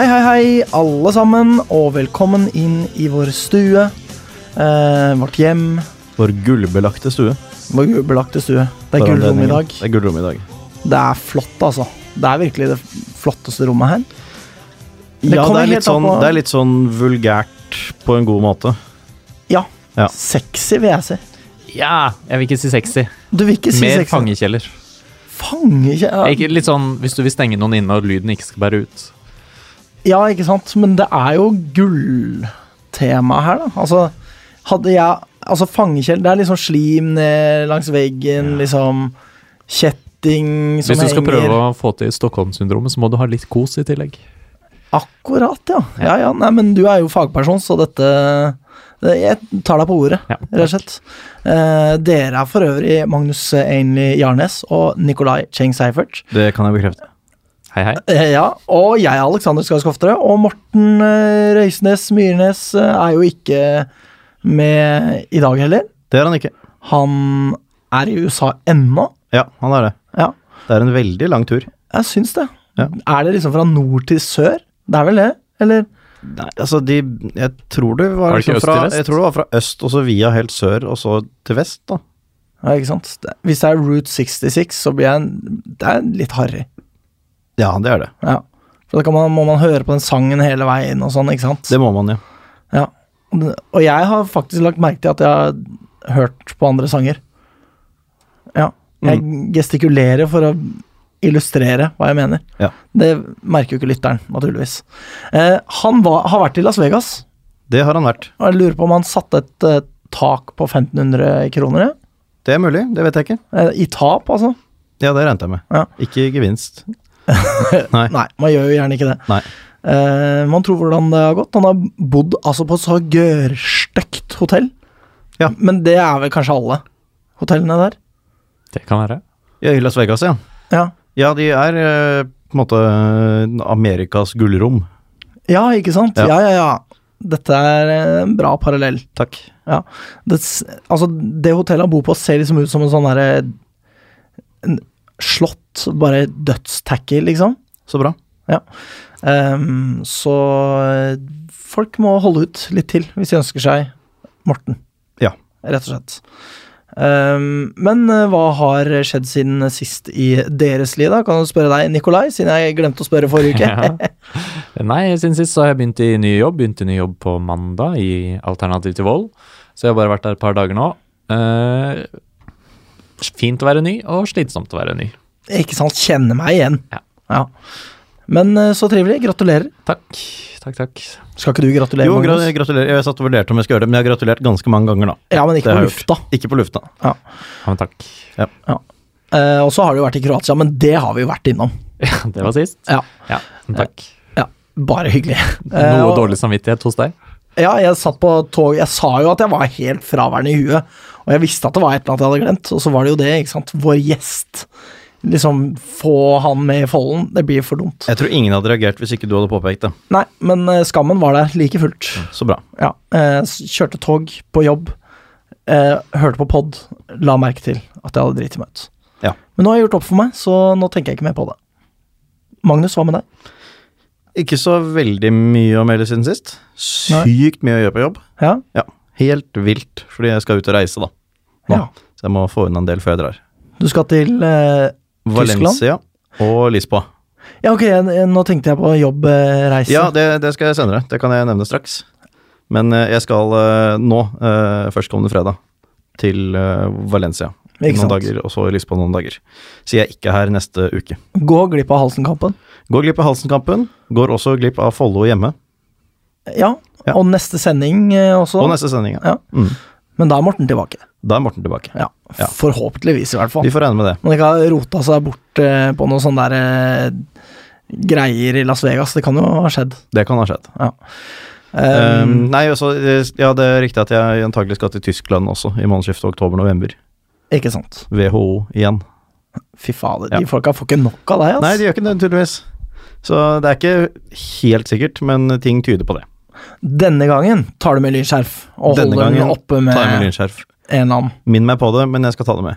Hei, hei, hei, alle sammen, og velkommen inn i vår stue. Eh, vårt hjem, Vår gullbelagte stue. vår gullbelagte stue. Det er gullrom i dag. Det er gullrom i dag. Det er flott, altså. Det er virkelig det flotteste rommet her. Det ja, det er, litt sånn, det er litt sånn vulgært på en god måte. Ja. Ja. Sexy, vil jeg si. Ja, jeg vil ikke si sexy. Du vil ikke si Mer sexy. fangekjeller. Fangekjeller? Ikke, litt sånn hvis du vil stenge noen inne og lyden ikke skal bære ut. Ja, ikke sant. Men det er jo gulltema her, da. Altså, hadde jeg Altså, fangekjell Det er liksom slim ned langs veggen, liksom Kjetting som henger Hvis du skal henger prøve å få til Stockholm-syndromet, så må du ha litt kos i tillegg. Akkurat, ja. Ja, ja. Nei, men du er jo fagperson, så dette det, Jeg tar deg på ordet, Ja, rett og slett. Eh, dere er for øvrig Magnus Ainley Jarnes og Nikolai Cheng Seifert. Det kan jeg bekrefte. Hei, hei. Eh, ja, og jeg er Alexander Skar Skoftere, og Morten eh, Røisnes Myrnes eh, er jo ikke med i dag heller. Det er han ikke. Han er i USA ennå. Ja, han er det. Ja, Det er en veldig lang tur. jeg syns det. Ja. Er det liksom fra nord til sør? Det er vel det? Eller? Nei, altså de Jeg tror det var, Var det liksom fra. Jeg tror det var fra øst og så via helt sør og så til vest, da. Ja, ikke sant? Hvis det er Route 66, så blir jeg en, Det er litt harry. Ja, det er det. Ja. For da kan man, må man høre på den sangen hele veien og sånn, ikke sant? Det må man, ja. Ja. Og jeg har faktisk lagt merke til at jeg har hørt på andre sanger. Ja. Jeg gestikulerer for å illustrere hva jeg mener. Ja. Det merker jo ikke lytteren, naturligvis. Eh, han var, har vært i Las Vegas, Det har han vært. og jeg lurer på om han satte et uh, tak på 1500 kroner? ja? Det er mulig, det vet jeg ikke. Eh, I tap, altså? Ja, det regnet jeg med. Ja. Ikke gevinst. Nei. Nei, man gjør jo gjerne ikke det. Nei. Eh, man tror hvordan det har gått. Han har bodd altså på et så gørrstygt hotell. Ja. Men det er vel kanskje alle hotellene der? Det kan være. Ja, I Las Vegas, ja. Ja, Ja, de er uh, på en måte eh, Amerikas gullrom. ja ikke sant? Ja. Ja, ja, ja. Dette er en bra parallell. Takk. Ja. Det, altså, det hotellet han bor på, ser liksom ut som en sånn derre en Slott, bare dødstacky, liksom. Så bra. Ehm, så eh, folk må holde ut litt til hvis de ønsker seg Morten. Ja. Rett og slett. Um, men eh, hva har skjedd siden sist i deres liv, da? Kan du spørre deg, Nikolai, siden jeg glemte å spørre forrige uke? Ja. Nei, siden sist så har jeg begynt i ny jobb. Begynte i ny jobb på mandag i Alternativ til vold. Så jeg har bare vært der et par dager nå. Eh, fint å være ny, og slitsomt å være ny. Ikke sant? Kjenner meg igjen. Ja. Men eh, så trivelig. Gratulerer. Takk. Takk, takk. Skal ikke du gratulere? Jo, gra gratulerer. Jeg satt og vurderte om jeg skulle gjøre det, men jeg har gratulert ganske mange ganger, da. Ja, men ikke Det på lufta. Ikke på lufta. Ja, men takk. Eh, og så har du jo vært i Kroatia, men det har vi jo vært innom. Ja, det var sist. Ja. Ja, men takk. Ja, Bare hyggelig. Eh, Noe dårlig samvittighet hos deg? Ja, jeg satt på tog Jeg sa jo at jeg var helt fraværende i huet, og jeg visste at det var et eller annet jeg hadde glemt, og så var det jo det, ikke sant. Vår gjest. Liksom, få han med i folden. Det blir for dumt. Jeg tror ingen hadde reagert hvis ikke du hadde påpekt det. Nei, men eh, skammen var der like fullt. Så bra. Ja. eh, kjørte tog på jobb, eh, hørte på pod, la merke til at jeg hadde driti meg ut. Ja. Men nå har jeg gjort opp for meg, så nå tenker jeg ikke mer på det. Magnus, hva med deg? Ikke så veldig mye å melde siden sist. Nei. Sykt mye å gjøre på jobb. Ja? Ja, Helt vilt, fordi jeg skal ut og reise, da. Nå. ja. Så jeg må få unna en del før jeg drar. Du skal til eh, Valencia og Lisboa. Ja, ok, nå tenkte jeg på jobbreise. Ja, det, det skal jeg senere. Det kan jeg nevne straks. Men eh, jeg skal eh, nå, uh, førstkommende fredag, til eh, Valencia. Noen dager, og så Lisboa noen dager. Så jeg er ikke her neste uke. Gå glipp av Halsenkampen. Går glipp av Halsenkampen. Går også glipp av Follo hjemme. Ja, Ja. og neste sending eh, også. Og neste sending. Ja. Ja. Mm. Men da er Morten tilbake. Da er Morten tilbake. Ja, Ja. Forhåpentligvis, i hvert fall. Vi får regne med det. Man ikke har rota seg bort eh, på noen sånne der eh, greier i Las Vegas. Det kan jo ha skjedd. Det kan ha skjedd. Um, Um, nei, også, eh, ja, det er riktig at jeg antagelig skal til Tyskland også, i månedsskiftet oktober-november. ikke sant. WHO igjen. Fy fader, Ja. de folka får ikke nok av deg, altså. Nei, de gjør ikke det, tydeligvis. Så det er ikke helt sikkert, men ting tyder på det. Denne gangen tar du med lynskjerf og Denne holder den gangen oppe med, Ta med lynskjerf. En annen. Minn meg på det, men jeg skal ta det med.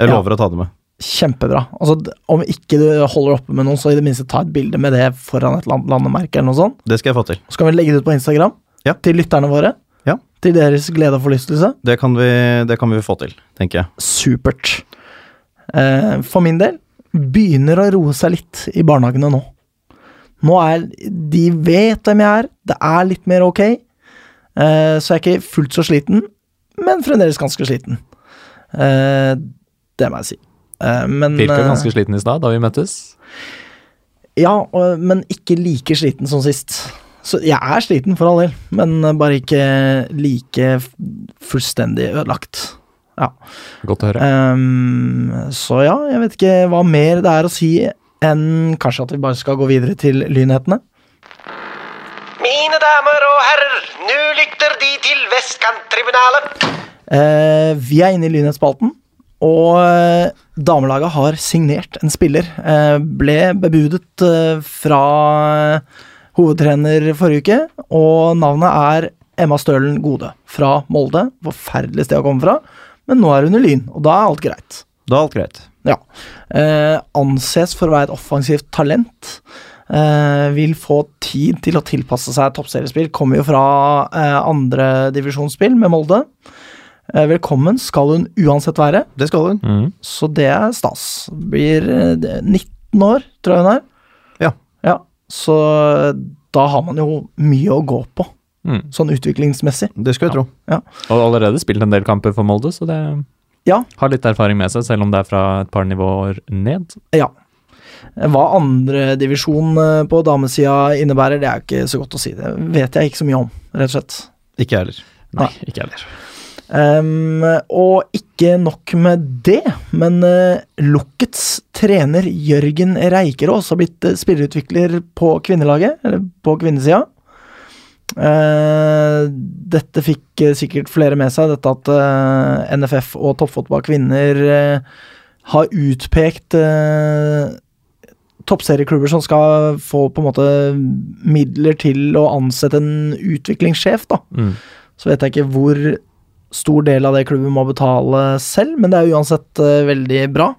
Jeg Ja. lover å ta det med. kjempebra. Altså, om ikke du holder oppe med noen, så i det minste ta et bilde med det foran et land landemerke eller noe sånt. Det skal jeg få til. Så kan vi legge det ut på Instagram Ja. til lytterne våre. Ja. Til deres glede og forlystelse. Det kan vi, det kan vi få til, tenker jeg. Supert. Eh, for min del begynner å roe seg litt i barnehagene nå. Nå er De vet hvem jeg er, det er litt mer ok. Eh, så jeg er ikke fullt så sliten, men fremdeles ganske sliten. Eh, det må jeg si. Eh, men Virka eh, ganske sliten i stad da vi møttes. Ja, og, men ikke like sliten som sist. Så jeg er sliten, for all del, men bare ikke like fullstendig ødelagt. Ja. Godt å høre. Um, så ja, jeg vet ikke hva mer det er å si enn kanskje at vi bare skal gå videre til lynhetene. Mine damer og herrer, nå lytter De til Vestkanttribunalet. Eh, vi er inne i lynhetsspalten, og eh, damelaget har signert en spiller. Eh, ble bebudet eh, fra eh, hovedtrener forrige uke, og navnet er Emma Stølen Gode fra Molde. Forferdelig sted å komme fra, men nå er hun i Lyn, og da er alt greit. Da er alt greit. Ja. Eh, anses for å være et offensivt talent. Eh, vil få tid til å tilpasse seg toppseriespill. Kommer jo fra eh, andredivisjonsspill med Molde. Eh, velkommen skal hun uansett være, Det skal hun. Mm. så det er stas. Blir eh, 19 år, tror jeg hun er. Ja. ja. Så da har man jo mye å gå på, Mm. sånn utviklingsmessig. Det skal jeg tro. Ja. Og allerede spilt en del kamper for Molde, så det Ja. har litt erfaring med seg, selv om det er fra et par nivåer ned. Ja. Hva andredivisjon eh, på damesida innebærer, det er jo ikke så godt å si. Det vet jeg ikke så mye om, rett og slett. Ikke jeg heller. Nei, ikke heller. Um, og ikke nok med det, men uh, Lukkets trener Jørgen Reikerås har blitt eh, spillerutvikler på kvinnelaget, eller på kvinnesida. Uh, dette fikk eh, sikkert flere med seg, dette at uh, NFF og toppfotball kvinner eh, har utpekt eh, toppserieklubber som skal få på en måte midler til å ansette en utviklingssjef, da. Mm. Så vet jeg ikke hvor stor del av det klubben må betale selv, men det er uansett uh, veldig bra.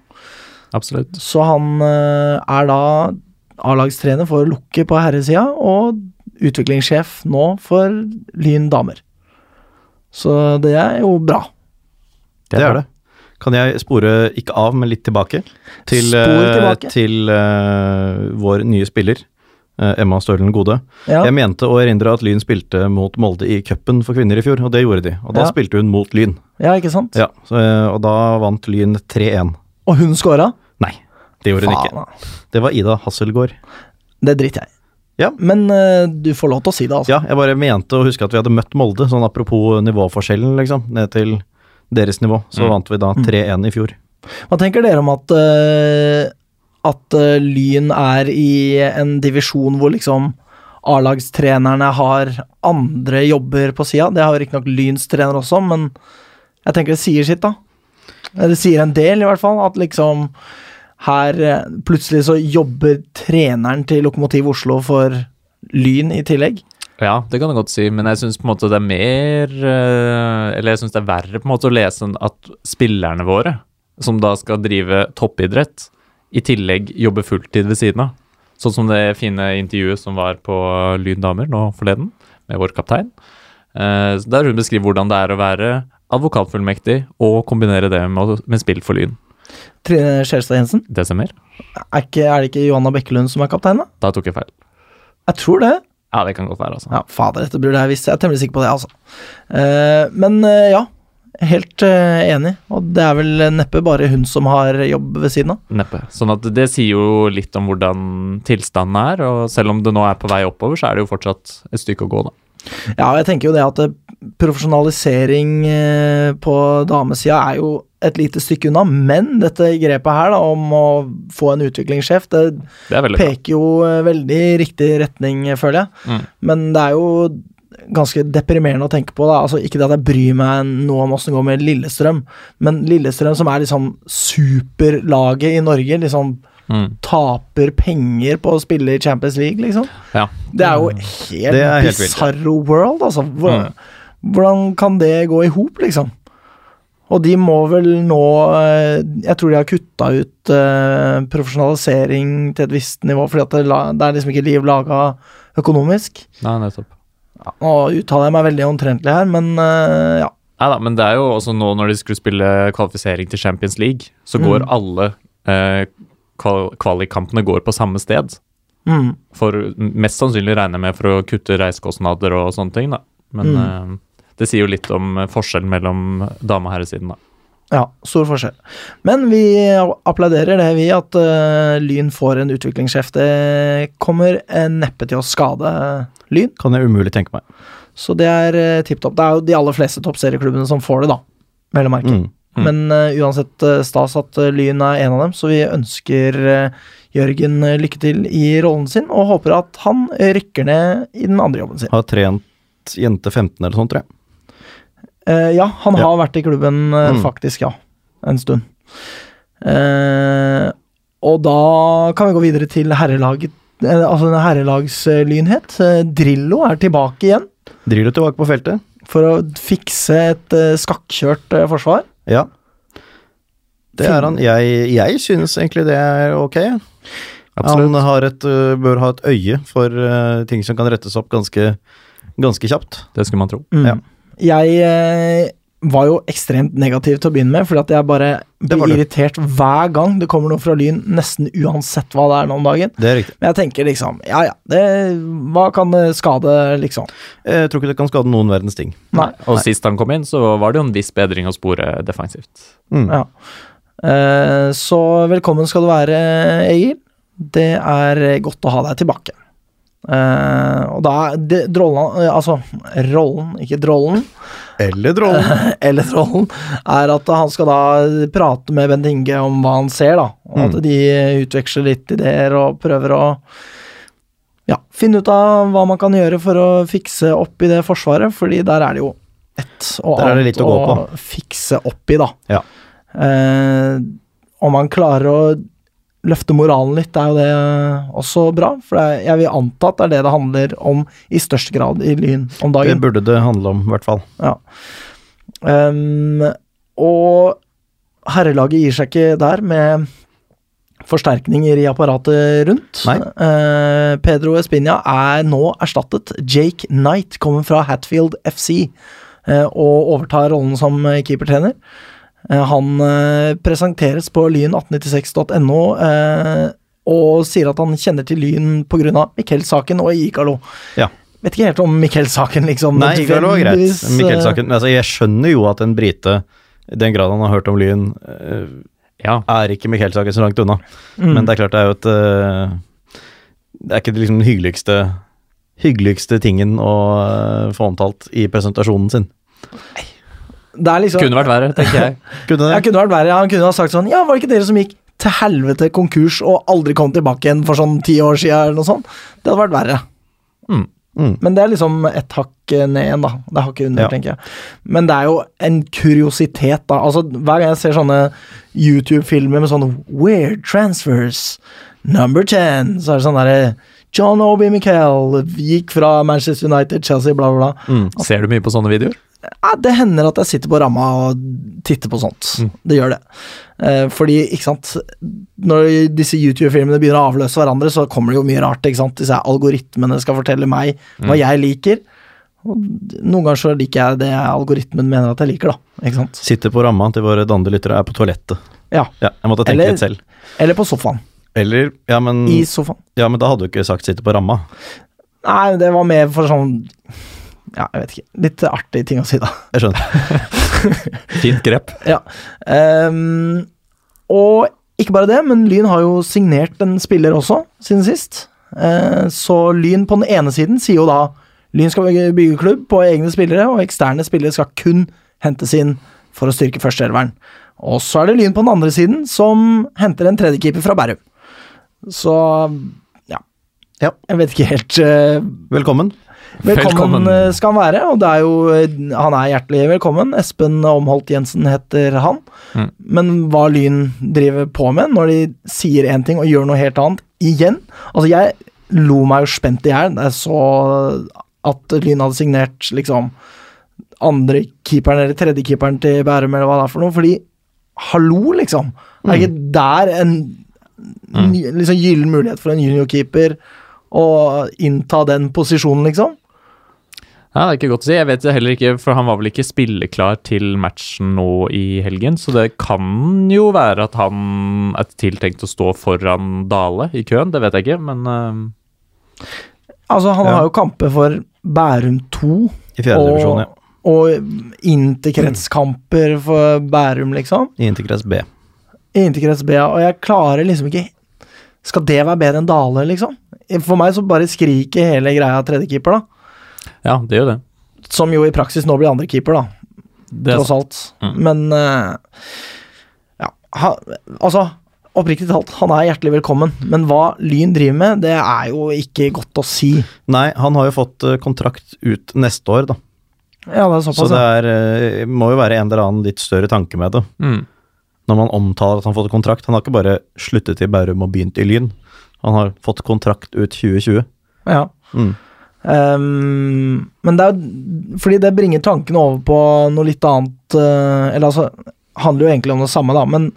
Absolutt. Så han uh, er da A-lagstrener for Lukke på herresida, og utviklingssjef nå for Lyn damer. Så det er jo bra. Det er det. Kan jeg spore ikke av, men litt tilbake? Til, eh, tilbake. til uh, vår nye spiller, eh, Emma Stølen Gode. Ja, Jeg mente å erindre at Lyn spilte mot Molde i cupen for kvinner i fjor, og det gjorde de. Og da Ja. spilte hun mot Lyn. ja ikke sant? Ja, så, og da vant Lyn 3-1. Og hun scora? Nei, det gjorde hun ikke. Faen. Det var Ida Hasselgaard. Det driter jeg. Ja. Men uh, du får lov til å si det, altså. Ja, jeg bare mente å huske at vi hadde møtt Molde, sånn apropos nivåforskjellen, liksom, ned til deres nivå. Så Mm. vant vi da 3-1 i fjor. Hva tenker dere om at eh, At eh, Lyn er i en divisjon hvor liksom A-lagstrenerne har andre jobber på sida? Det har riktignok Lyns trener også, men jeg tenker det sier sitt, da. Det sier en del, i hvert fall. At liksom her eh, plutselig så jobber treneren til Lokomotiv Oslo for Lyn i tillegg. Ja, det kan du godt si, men jeg syns på en måte det er mer eh, Eller jeg syns det er verre på en måte å lese enn at spillerne våre, som da skal drive toppidrett, i tillegg jobber fulltid ved siden av. Sånn som det fine intervjuet som var på Lyn damer nå forleden, med vår kaptein. Eh, der hun beskriver hvordan det er å være advokatfullmektig og kombinere det med, med spill for Lyn. Trine Skjelstad Jensen. Det ser mer. Er, ikke, er det ikke Johanna Bekkelund som er kaptein, da? Da tok jeg feil. Jeg tror det. Ja, det kan godt være, altså. Ja, fader, dette burde jeg visst. Jeg er temmelig sikker på det, altså. Uh, men uh, ja, helt uh, enig. Og det er vel neppe bare hun som har jobb ved siden av. Neppe. Sånn at det sier jo litt om hvordan tilstanden er, og selv om det nå er på vei oppover, så er det jo fortsatt et stykke å gå, da. Ja, jeg tenker jo det at eh, profesjonalisering eh, på damesida er jo et lite stykke unna, men dette grepet her da, om å få en utviklingssjef, det Det er peker jo eh, veldig riktig retning, føler jeg. Mm. Men det er jo ganske deprimerende å tenke på. da, altså Ikke det at jeg bryr meg noe om åssen det går med Lillestrøm, men Lillestrøm, som er liksom superlaget i Norge, liksom Mm. taper penger på å spille i Champions League, liksom. Ja. Det er jo Det er helt helt vilt. bizarro world, altså. Hvordan, Mm. hvordan kan det gå i hop, liksom? Og de må vel nå eh, Jeg tror de har kutta ut eh, profesjonalisering til et visst nivå, fordi at det, er liksom ikke liv laga økonomisk. Nei, nettopp. Ja, nå uttaler jeg meg veldig omtrentlig her, men eh, ja. Nei da, men det er jo også nå når de skulle spille kvalifisering til Champions League, så går Mm. alle eh, kvalikkampene går på samme sted. Mm. For mest sannsynlig regner jeg med for å kutte reisekostnader og sånne ting, da. Men Mm. eh, det sier jo litt om eh, forskjellen mellom dame- og herresiden, da. Ja, stor forskjell. Men vi applauderer det, vi, at uh, Lyn får en utviklingssjef. Det kommer eh, neppe til å skade Lyn, Kan jeg umulig tenke meg. så det er uh, tipp topp. Det er jo de aller fleste toppserieklubbene som får det, da. Vel å merke. Mm. Mm. Men uh, uansett eh, stas at uh, Lyn er en av dem, så vi ønsker Jørgen lykke til i rollen sin, og håper at han rykker ned i den andre jobben sin. Har trent jente 15 eller sånt, tror jeg. Ja, han Ja. har vært i klubben Mm. faktisk, ja. En stund. Og da kan vi gå videre til herrelaget. altså herrelagslynhet. Drillo er tilbake igjen Drillo tilbake på feltet. for å fikse et skakkjørt forsvar. Ja. Det er han. Jeg, jeg synes egentlig det er ok. Han har et, øh, bør ha et øye for uh, ting som kan rettes opp ganske, ganske kjapt. Det skulle man tro. Mm. Ja. Jeg eh, var jo ekstremt negativ til å begynne med, fordi at jeg bare blir irritert hver gang det kommer noe fra Lyn, nesten uansett hva det er nå om dagen. Det er riktig. Men jeg tenker liksom, ja ja, det, hva kan det skade, liksom? Jeg tror ikke det kan skade noen verdens ting. Nei. Og sist han kom inn, så var det jo en viss bedring å spore defensivt. Mm. Ja. Eh, så velkommen skal du være, Egil. Det er godt å ha deg tilbake. Eh, og da er det, drollen, eh, altså rollen, ikke drollen, Eller Trollen. eller trollen, er at han skal da prate med Bent Inge om hva han ser, da. Og at Mm. de utveksler litt ideer og prøver å ja, finne ut av hva man kan gjøre for å fikse opp i det forsvaret, fordi der er det jo ett og Der er det annet å gå på. fikse opp i, da. Ja. Eh, om man klarer å løfte moralen litt, er jo det også bra. For jeg vil anta at det er det det handler om i størst grad i Lyn om dagen. Det burde det handle om, i hvert fall. Ja. Um, og herrelaget gir seg ikke der med forsterkninger i apparatet rundt. Eh, Pedro Espinia er nå erstattet. Jake Knight kommer fra Hatfield FC uh, og overtar rollen som eh, keepertrener. Eh, han eh, presenteres på lyn1896.no eh, og sier at han kjenner til Lyn pga. Mikkel-saken og Ikalo. Ja. Vet ikke helt om Mikkel-saken, liksom. Nei, IKALO er greit. Mikkel-saken Altså, jeg skjønner jo at en brite, i den grad han har hørt om Lyn, Ja, er ikke Mikkel-saken så langt unna. Mm. Men det er klart det er jo et Det er ikke liksom den hyggeligste Hyggeligste tingen å få omtalt i presentasjonen sin. Er liksom kunne vært verre, tenker jeg. Kunne det? det? kunne vært verre. Han kunne ha sagt sånn Ja, var det ikke dere som gikk til helvete konkurs og aldri kom tilbake igjen for sånn ti år siden, eller noe sånt? Det hadde vært verre. Mm. Mm. Men det er liksom et hakk ned igjen, da. Det er hakket under, Ja. tenker jeg. Men det er jo en kuriositet, da. Altså, hver gang jeg ser sånne YouTube-filmer med sånne weird transfers, number 10, så er det sånn derre John Obi Michael gikk fra Manchester United, Chelsea, bla, bla, bla. Mm. Ser du mye på sånne videoer? Ja, det hender at jeg sitter på ramma og titter på sånt. Mm. Det gjør det. Eh, fordi, ikke sant Når disse YouTube-filmene begynner å avløse hverandre, så kommer det jo mye rart. ikke sant Disse algoritmene skal fortelle meg hva Mm. jeg liker. Og noen ganger så liker jeg det algoritmen mener at jeg liker, da. Ikke sant Sitter på ramma til våre danne lyttere, er på toalettet. Ja. Ja, jeg måtte tenke Eller- litt selv. Eller på sofaen. Eller Ja, men, I sofaen. ja, men da hadde du ikke sagt 'sitte på ramma'. Nei, det var mer for sånn Ja, jeg vet ikke. Litt artig ting å si, da. Jeg skjønner. Fint grep. Ja. Um, og ikke bare det, men Lyn har jo signert en spiller også, siden sist. Uh, så Lyn på den ene siden sier jo da Lyn skal bygge, klubb på egne spillere, og eksterne spillere skal kun hentes inn for å styrke førsteelveren. Og så er det Lyn på den andre siden som henter en tredjekeeper fra Bærum. Så ja. Ja. Jeg vet ikke helt uh, Velkommen. Velkommen, Velkommen. eh, skal han være, og det er jo eh, Han er hjertelig velkommen. Espen Omholt Jensen heter han. Mm. Men hva Lyn driver på med når de sier én ting og gjør noe helt annet igjen Altså, jeg lo meg jo spent i hjel da jeg så at Lyn hadde signert liksom andre keeperen eller tredje keeperen til Bærum, eller hva det er for noe. Fordi hallo, liksom. Er ikke der en mm. liksom gyllen mulighet for en juniorkeeper å innta den posisjonen, liksom? Ja, Det er ikke godt å si. Jeg vet det heller ikke, for han var vel ikke spilleklar til matchen nå i helgen. Så det kan jo være at han er tiltenkt å stå foran Dale i køen. Det vet jeg ikke, men uh... Altså, han Ja. har jo kamper for Bærum 2. I fjerde divisjon, ja. Og interkretskamper for Bærum, liksom. I interkrets B. Interkrets B, ja. og jeg klarer liksom ikke Skal det være bedre enn Dale, liksom? For meg så bare skriker hele greia tredjekeeper, da. Ja, det gjør det. Som jo i praksis nå blir andrekeeper, da. det er, tross alt. Mm. Men uh, Ja, ha, altså Oppriktig talt, han er hjertelig velkommen, men hva Lyn driver med, det er jo ikke godt å si. Nei, han har jo fått eh, kontrakt ut neste år, da. Ja, det er såpass. Så det er, eh, må jo være en eller annen litt større tanke med det. mm. Når man omtaler at han har fått kontrakt. Han har ikke bare sluttet i Bærum og begynt i Lyn. Han har fått kontrakt ut 2020. ja. Mm. Ehm, men det er Fordi det bringer tankene over på noe litt annet uh, Eller altså handler jo egentlig om det samme, da, men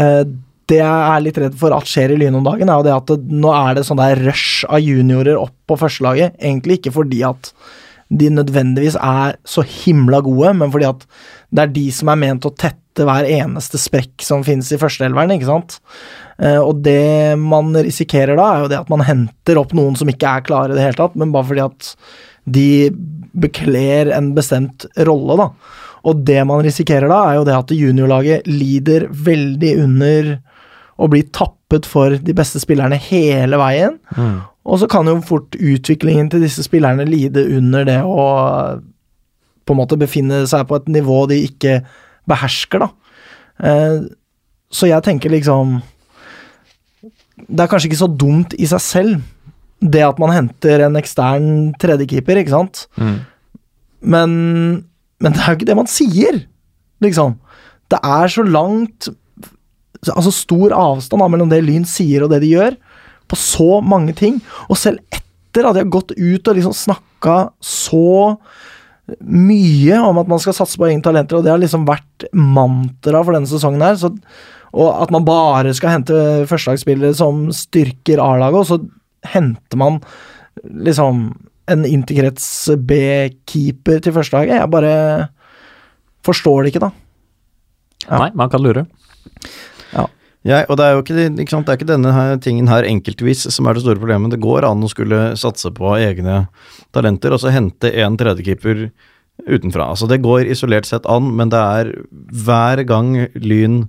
uh, det jeg er litt redd for at skjer i Lyn om dagen, er jo det at det, nå er det sånn der rush av juniorer opp på førstelaget. Egentlig ikke fordi at de nødvendigvis er så himla gode, men fordi at det er de som er ment å tette hver eneste sprekk som finnes i førsteelveren, ikke sant. Eh, og det man risikerer da, er jo det at man henter opp noen som ikke er klare i det hele tatt, men bare fordi at de bekler en bestemt rolle, da. Og det man risikerer da, er jo det at juniorlaget lider veldig under å bli tappet for de beste spillerne hele veien. Mm. Og så kan jo fort utviklingen til disse spillerne lide under det å på en måte befinne seg på et nivå de ikke behersker, da. Eh, så jeg tenker liksom Det er kanskje ikke så dumt i seg selv, det at man henter en ekstern tredjekeeper, ikke sant? Mm. Men, men det er jo ikke det man sier, liksom. Det er så langt Altså stor avstand da, mellom det Lyn sier og det de gjør, på så mange ting. Og selv etter at jeg har gått ut og liksom snakka så mye om at man skal satse på egne talenter, og det har liksom vært mantra for denne sesongen her, så, og at man bare skal hente førstelagsspillere som styrker A-laget, og så henter man liksom en interkrets B-keeper til førstelaget. Jeg bare forstår det ikke, da. Ja. Nei, man kan lure. Ja, og det er jo ikke, ikke, det er ikke denne her tingen her enkeltvis som er det store problemet. Det går an å skulle satse på egne talenter og så hente en tredjekeeper utenfra. Altså Det går isolert sett an, men det er hver gang Lyn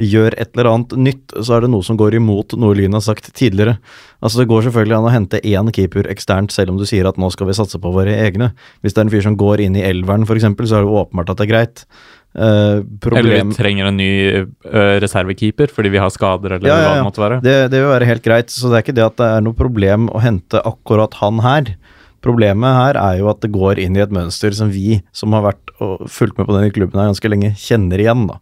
gjør et eller annet nytt, så er det noe som går imot noe Lyn har sagt tidligere. Altså Det går selvfølgelig an å hente én keeper eksternt, selv om du sier at nå skal vi satse på våre egne. Hvis det er en fyr som går inn i elveren, f.eks., så er det åpenbart at det er greit. Uh, Eller vi trenger en ny ø, reservekeeper fordi vi har skader, eller Ja, ja, hva det måtte være. Det, det vil være helt greit, så det er ikke det at det er noe problem å hente akkurat han her. Problemet her er jo at det går inn i et mønster som vi, som har vært og fulgt med på denne klubben her ganske lenge, kjenner igjen. da.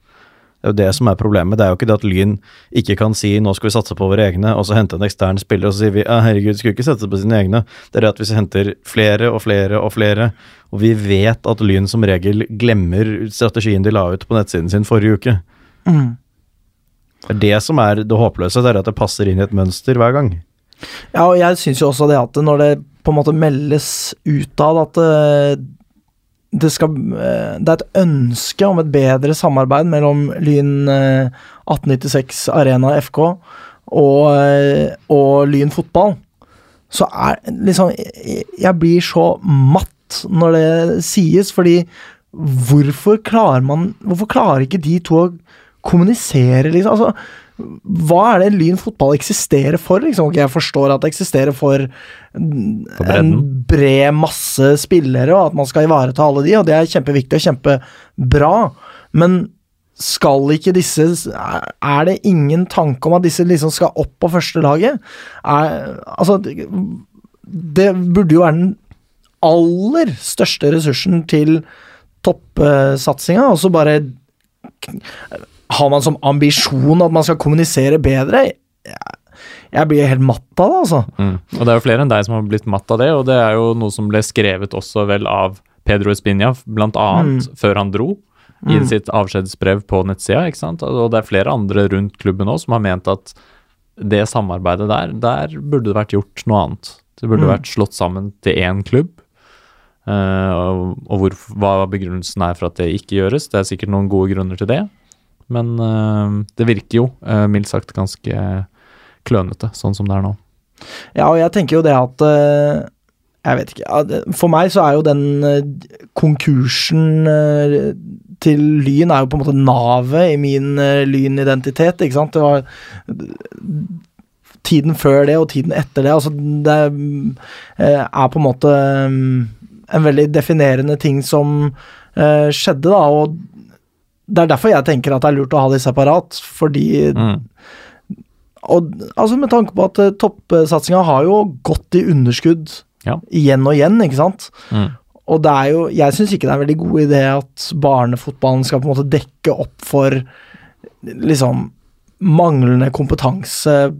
Det er jo det som er problemet. Det er jo ikke det at Lyn ikke kan si nå skal vi satse på våre egne, og så hente en ekstern spiller, og så sier vi ja, herregud, skulle ikke satse på sine egne. Det er det at hvis vi henter flere og flere og flere, og vi vet at Lyn som regel glemmer strategien de la ut på nettsiden sin forrige uke. Mm. Det er det som er det håpløse, det er at det passer inn i et mønster hver gang. Ja, og jeg syns jo også det at når det på en måte meldes utad at eh, det skal eh, Det er et ønske om et bedre samarbeid mellom Lyn eh, 1896 Arena FK og, eh, og Lyn fotball, så er liksom jeg blir så matt når det sies, fordi hvorfor klarer man Hvorfor klarer ikke de to å kommunisere, liksom? Altså, hva er det Lyn fotball eksisterer for? Liksom? Jeg forstår at det eksisterer for, en bred masse spillere, og at man skal ivareta alle de, og det er kjempeviktig og kjempebra, men skal ikke disse Er det ingen tanke om at disse liksom skal opp på første laget? Er, altså, det, det burde jo være den aller største ressursen til toppsatsinga, og så bare har man som ambisjon at man skal kommunisere bedre? Jeg, blir helt matt av det, altså. Mm. Og det er jo flere enn deg som har blitt matt av det, og det er jo noe som ble skrevet også vel av Pedro Espinia, blant annet, før han dro. I sitt avskjedsbrev på nettsida, ikke sant. Og det er flere andre rundt klubben òg som har ment at det samarbeidet der, der burde det vært gjort noe annet. Det burde Mm. vært slått sammen til én klubb. Uh, og og hvor, hva begrunnelsen er for at det ikke gjøres, det er sikkert noen gode grunner til det. Men eh, det virker jo uh, mildt sagt ganske klønete, sånn som det er nå. Ja, og jeg tenker jo det at eh, Jeg vet ikke. For meg så er jo den eh, konkursen eh, til Lyn er jo på en måte navet i min Lyn-identitet, ikke sant. Det var tiden før det og tiden etter det. Altså, det eh, er på en måte mm, en veldig definerende ting som eh, skjedde, da. Og det er derfor jeg tenker at det er lurt å ha de separat, fordi Mm. og altså med tanke på at uh, toppsatsinga har jo gått i underskudd Ja. igjen og igjen, ikke sant. Mm. Og det er jo Jeg syns ikke det er en veldig god idé at barnefotballen skal på en måte dekke opp for liksom manglende kompetanse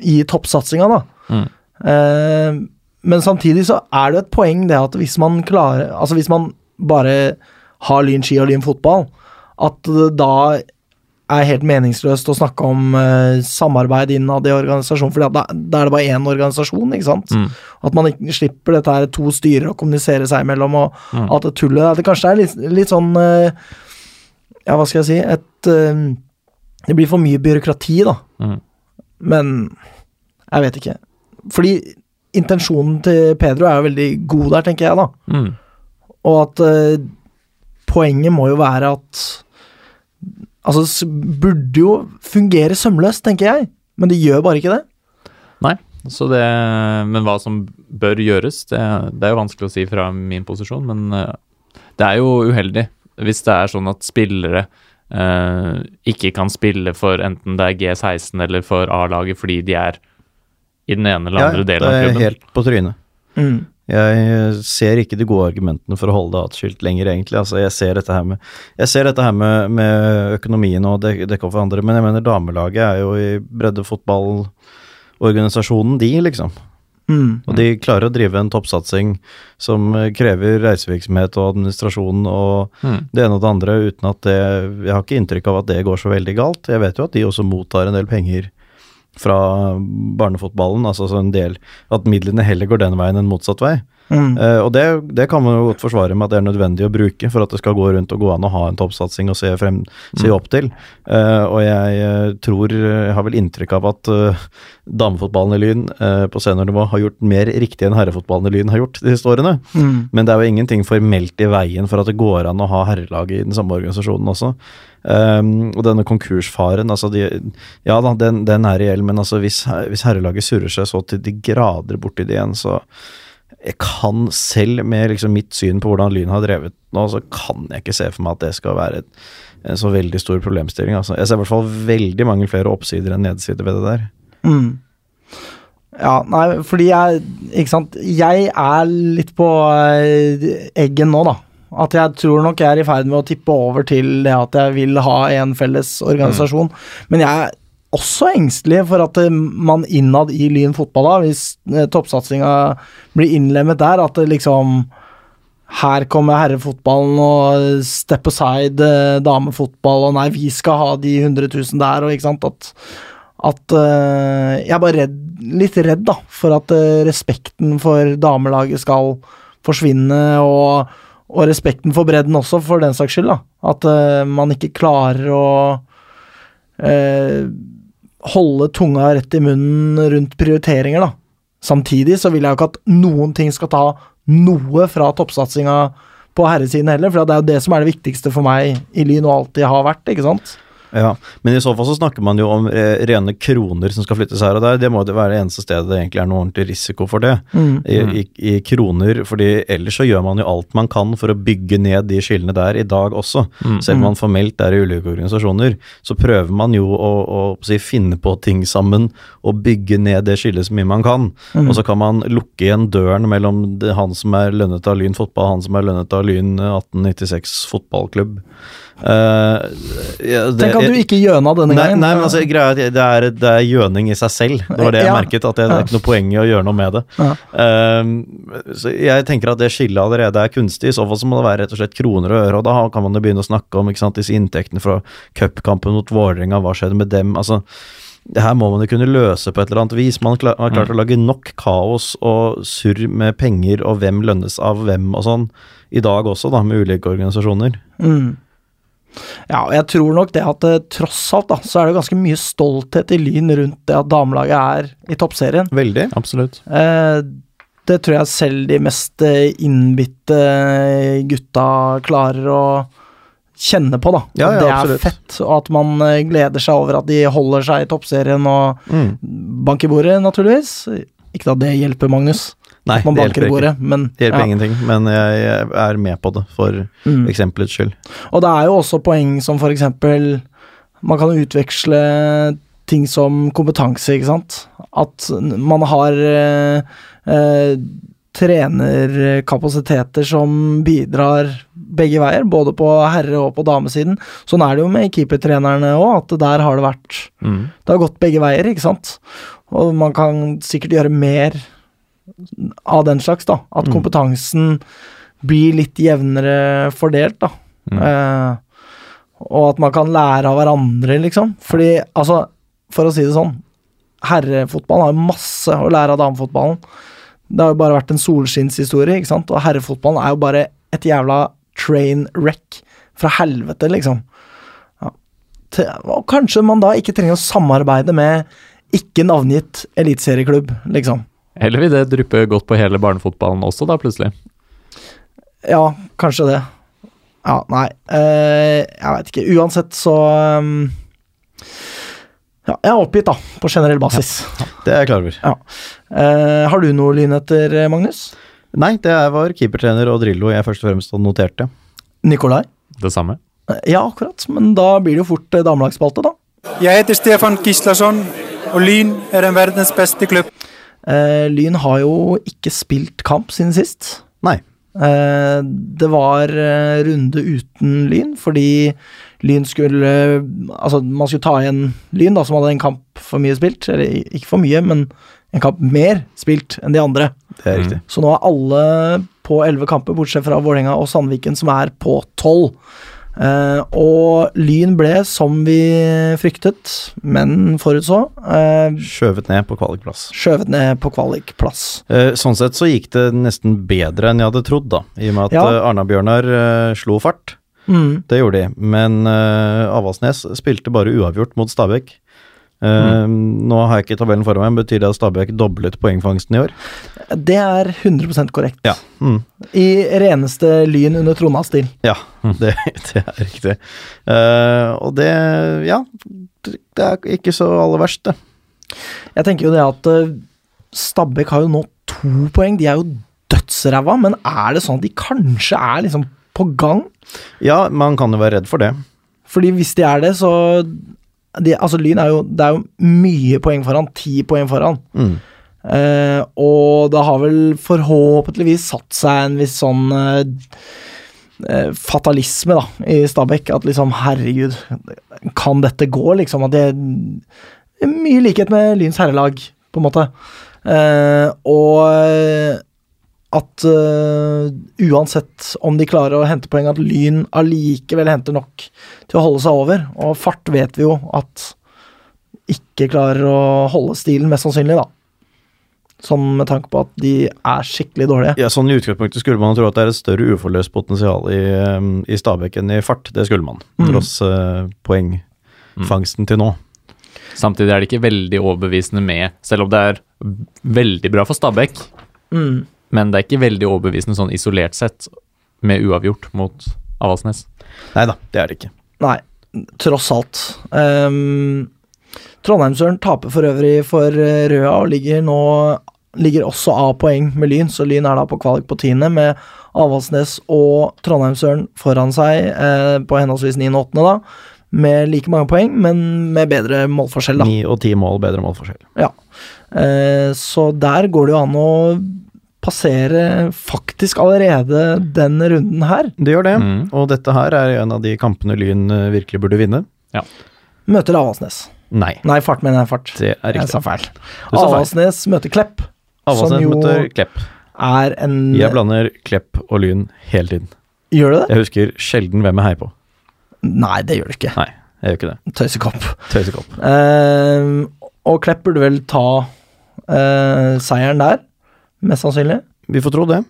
i toppsatsinga, da. Mm. Eh, men samtidig så er det et poeng det at hvis man klarer Altså hvis man bare har Lyn ski og Lyn fotball, at det da er helt meningsløst å snakke om uh, samarbeid innad i organisasjonen, for da, da er det bare én organisasjon, ikke sant? Mm. At man ikke slipper dette her to styrer å kommunisere seg imellom, og Mm. alt det tullet At Det kanskje er litt, litt sånn uh, Ja, hva skal jeg si Et uh, Det blir for mye byråkrati, da. Mm. Men jeg vet ikke. Fordi intensjonen til Pedro er jo veldig god der, tenker jeg, da. Mm. Og at poenget må jo være at Altså, det burde jo fungere sømløst, tenker jeg. Men det gjør bare ikke det. Nei, så det Men hva som bør gjøres, det, det er jo vanskelig å si fra min posisjon, men eh, det er jo uheldig hvis det er sånn at spillere eh, ikke kan spille for enten det er G16 eller for A-laget fordi de er i den ene eller andre delen av det er helt på trynet. Mm. Jeg ser ikke de gode argumentene for å holde det atskilt lenger, egentlig. Altså, jeg ser dette her med, jeg ser dette her med, med økonomien og det, dekke opp for andre, men jeg mener damelaget er jo i breddefotballorganisasjonen, de, liksom. Mm. Og de klarer å drive en toppsatsing som eh, krever reisevirksomhet og administrasjon og Mm. det ene og det andre, uten at det Jeg har ikke inntrykk av at det går så veldig galt. Jeg vet jo at de også mottar en del penger fra barnefotballen, altså en del At midlene heller går den veien enn motsatt vei. Mm. Uh, og det, det kan man jo godt forsvare med at det er nødvendig å bruke for at det skal gå rundt og gå an å ha en toppsatsing og se, frem, se opp til. Uh, og jeg eh, tror Jeg har vel inntrykk av at uh, damefotballen i Lyn på seniornivå har gjort mer riktig enn herrefotballen i Lyn har gjort de siste årene. Mm. Men det er jo ingenting formelt i veien for at det går an å ha herrelag i den samme organisasjonen også. Um, og denne konkursfaren, altså de, ja da, den, den er reell, men altså hvis, hvis herrelaget surrer seg så til de grader borti det igjen, så jeg kan selv med liksom mitt syn på hvordan Lyn har drevet nå, så kan jeg ikke se for meg at det skal være et, en så veldig stor problemstilling. Altså. Jeg ser i hvert fall veldig mange flere oppsider enn nedsider ved det der. Mm. Ja, nei, fordi jeg Ikke sant. Jeg er litt på eh, eggen nå, da. At jeg tror nok jeg er i ferd med å tippe over til det at jeg vil ha en felles organisasjon. Men jeg også engstelig for at eh, man innad i Lyn fotball, da, hvis eh, toppsatsinga blir innlemmet der, at det liksom her kommer herrefotballen og step aside eh, damefotball, og nei, vi skal ha de 100 000 der, og ikke sant, at at eh, Jeg er bare redd, litt redd da, for at eh, respekten for damelaget skal forsvinne, og, og respekten for bredden også, for den saks skyld. da. At eh, man ikke klarer å eh, holde tunga rett i munnen rundt prioriteringer, da. Samtidig så vil jeg jo ikke at noen ting skal ta noe fra toppsatsinga på herresiden heller, for det er jo det som er det viktigste for meg i Lyn og alltid har vært, ikke sant? Ja, men i så fall så snakker man jo om eh, rene kroner som skal flyttes her og der. Det må jo være det eneste stedet det egentlig er noe ordentlig risiko for det. I, i, I kroner, fordi ellers så gjør man jo alt man kan for å bygge ned de skillene der i dag også. Selv om man formelt er i ulike organisasjoner, så prøver man jo å, å si, finne på ting sammen og bygge ned det skillet så mye man kan. Og så kan man lukke igjen døren mellom det, han som er lønnet av Lyn fotball, han som er lønnet av Lyn 1896 fotballklubb. Uh, ja, det, At du ikke gjøna denne Nei, gangen. nei, men altså, greia er det er, det er gjøning i seg selv. Det var det jeg Ja. merket, at det, det er ikke noe poeng i å gjøre noe med det. Ja. Um, så jeg tenker at det skillet allerede er kunstig. I så fall så må det være rett og slett kroner og øre, og da kan man jo begynne å snakke om sant, disse inntektene fra cupkampen mot Vålerenga, hva skjedde med dem? altså det her må man jo kunne løse på et eller annet vis. Man har klart å lage nok kaos og surr med penger og hvem lønnes av hvem og sånn, i dag også, da, med ulike organisasjoner. Mm. Ja, og jeg tror nok det at eh, tross alt, da, så er det ganske mye stolthet i Lyn rundt det at damelaget er i toppserien. Veldig. Absolutt. Eh, det tror jeg selv de mest eh, innbitte gutta klarer å kjenne på, da. Ja, ja, det det absolutt. er fett, og at man eh, gleder seg over at de holder seg i toppserien og Mm. bank i bordet, naturligvis. Ikke at det hjelper Magnus, Nei, man banker i bordet, men Det hjelper ja. ingenting, men jeg, jeg er med på det for Mm. eksempelets skyld. Og det er jo også poeng som for eksempel Man kan utveksle ting som kompetanse, ikke sant. At man har eh, eh, trenerkapasiteter som bidrar begge veier, både på herre- og på damesiden. Sånn er det jo med keepertrenerne òg, at der har det vært Mm. Det har gått begge veier, ikke sant. Og man kan sikkert gjøre mer av den slags, da. At Mm. kompetansen blir litt jevnere fordelt, da. Mm. Eh, og at man kan lære av hverandre, liksom. Fordi, altså, for å si det sånn, herrefotballen har masse å lære av damefotballen. Det har jo bare vært en solskinnshistorie, ikke sant. Og herrefotballen er jo bare et jævla train wreck fra helvete, liksom. Ja. Og kanskje man da ikke trenger å samarbeide med ikke navngitt eliteserieklubb, liksom. Eller vil det dryppe godt på hele barnefotballen også, da, plutselig? Ja, kanskje det. Ja, nei eh, Jeg veit ikke. Uansett så um, Ja, jeg er oppgitt, da, på generell basis. Det er jeg klar over. Eh, har du noe lynheter, etter, Magnus? Nei, det var keepertrener og Drillo jeg først og fremst noterte. Nikolai? Det samme? Eh, Ja, akkurat. Men da blir det jo fort eh, damelagsspalte, da. Jeg heter Stefan Gislason, og Lyn er en verdens beste klubb. Eh, Lyn har jo ikke spilt kamp siden sist. Nei. Eh, det var eh, runde uten Lyn, fordi Lyn skulle Altså, man skulle ta igjen Lyn, da, som hadde en kamp for mye spilt. Eller ikke for mye, men en kamp mer spilt enn de andre. Det er riktig. Så nå er alle på elleve kamper, bortsett fra Vålerenga og Sandviken, som er på tolv. Eh, og Lyn ble, som vi fryktet, men forutså, uh, Skjøvet ned på kvalikplass. skjøvet ned på kvalikplass. Uh, sånn sett så gikk det nesten bedre enn jeg hadde trodd, da. I og med at Ja. eh, Arna-Bjørnar eh, slo fart. Mm. Det gjorde de. Men eh, Avaldsnes spilte bare uavgjort mot Stabæk. Eh, Nå har jeg ikke tabellen foran meg, men betyr det at Stabæk doblet poengfangsten i år? Det er 100 korrekt. Ja. Mm. I reneste Lyn under Trondheim-stil. Ja, det, det er riktig. Uh, og det Ja, det er ikke så aller verst, det. Jeg tenker jo det at uh, Stabæk har jo nå to poeng. De er jo dødsræva, men er det sånn at de kanskje er liksom på gang? Ja, man kan jo være redd for det. Fordi hvis de er det, så de, Altså, Lyn er jo Det er jo mye poeng foran. Ti poeng foran. Mm. Eh, og det har vel forhåpentligvis satt seg en viss sånn eh, eh, fatalisme da, i Stabæk. At liksom, herregud, kan dette gå? Liksom at det er mye likhet med Lyns herrelag, på en måte. Eh, og at uh, uansett om de klarer å hente poeng, at Lyn allikevel henter nok til å holde seg over. Og fart vet vi jo at ikke klarer å holde stilen, mest sannsynlig, da. Sånn med tanke på at de er skikkelig dårlige. Ja, sånn I utgangspunktet skulle man tro at det er et større uforløst potensial i, um, i Stabæk enn i fart. Det skulle man, Mm. tross uh, poengfangsten til nå. Samtidig er det ikke veldig overbevisende med, selv om det er veldig bra for Stabæk, Mm. Men det er ikke veldig overbevisende sånn isolert sett med uavgjort mot Avaldsnes. Nei da, det er det ikke. Nei, tross alt. Um, Trondheimsøren taper for øvrig for eh, Røa og ligger nå Ligger også av poeng med Lyn, så Lyn er da på kvalik på tiende, med Avaldsnes og Trondheimsøren foran seg eh, på henholdsvis 9. og 8., da. Med like mange poeng, men med bedre målforskjell, da. Ni og ti mål, bedre målforskjell. Ja. Eh, så der går det jo an å passere faktisk allerede den runden her. Det gjør det, Mm. og dette her er en av de kampene Lyn uh, virkelig burde vinne. Ja. møter Avaldsnes. Nei, Nei, fart mener jeg fart. det er riktig. Jeg sa feil. Avaldsnes møter Klepp, Avaldsnes møter Klepp. er en Jeg blander Klepp og Lyn hele tiden. Gjør du det? Jeg husker sjelden hvem jeg heier på. Nei, det gjør du ikke. Nei, jeg gjør ikke det. Tøysekopp. Tøysekopp. Uh, og Klepp burde vel ta uh, seieren der, mest sannsynlig. Vi får tro det.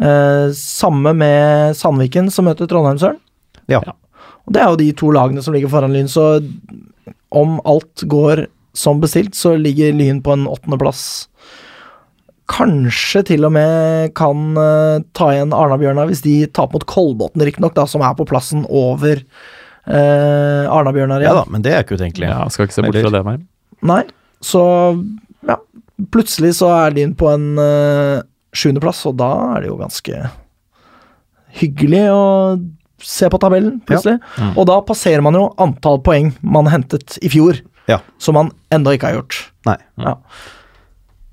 Eh, samme med Sandviken, som møter Trondheimsøren. Ja. Ja. Og det er jo de to lagene som ligger foran Lyn, så om alt går som bestilt, så ligger Lyn på en åttendeplass. Kanskje til og med kan eh, ta igjen Arna-Bjørnar hvis de taper mot Kolbotn, riktignok, som er på plassen over uh, Arna-Bjørnar Ja da, men det er ikke utenkelig. Ja, skal ikke se bort fra det, nei. Nei, så ja. Plutselig så er Lyn på en uh, sjuendeplass, og da er det jo ganske hyggelig å se på tabellen, plutselig. Mm. Og da passerer man jo antall poeng man hentet i fjor, Ja. som man enda ikke har gjort. Nei. Ja.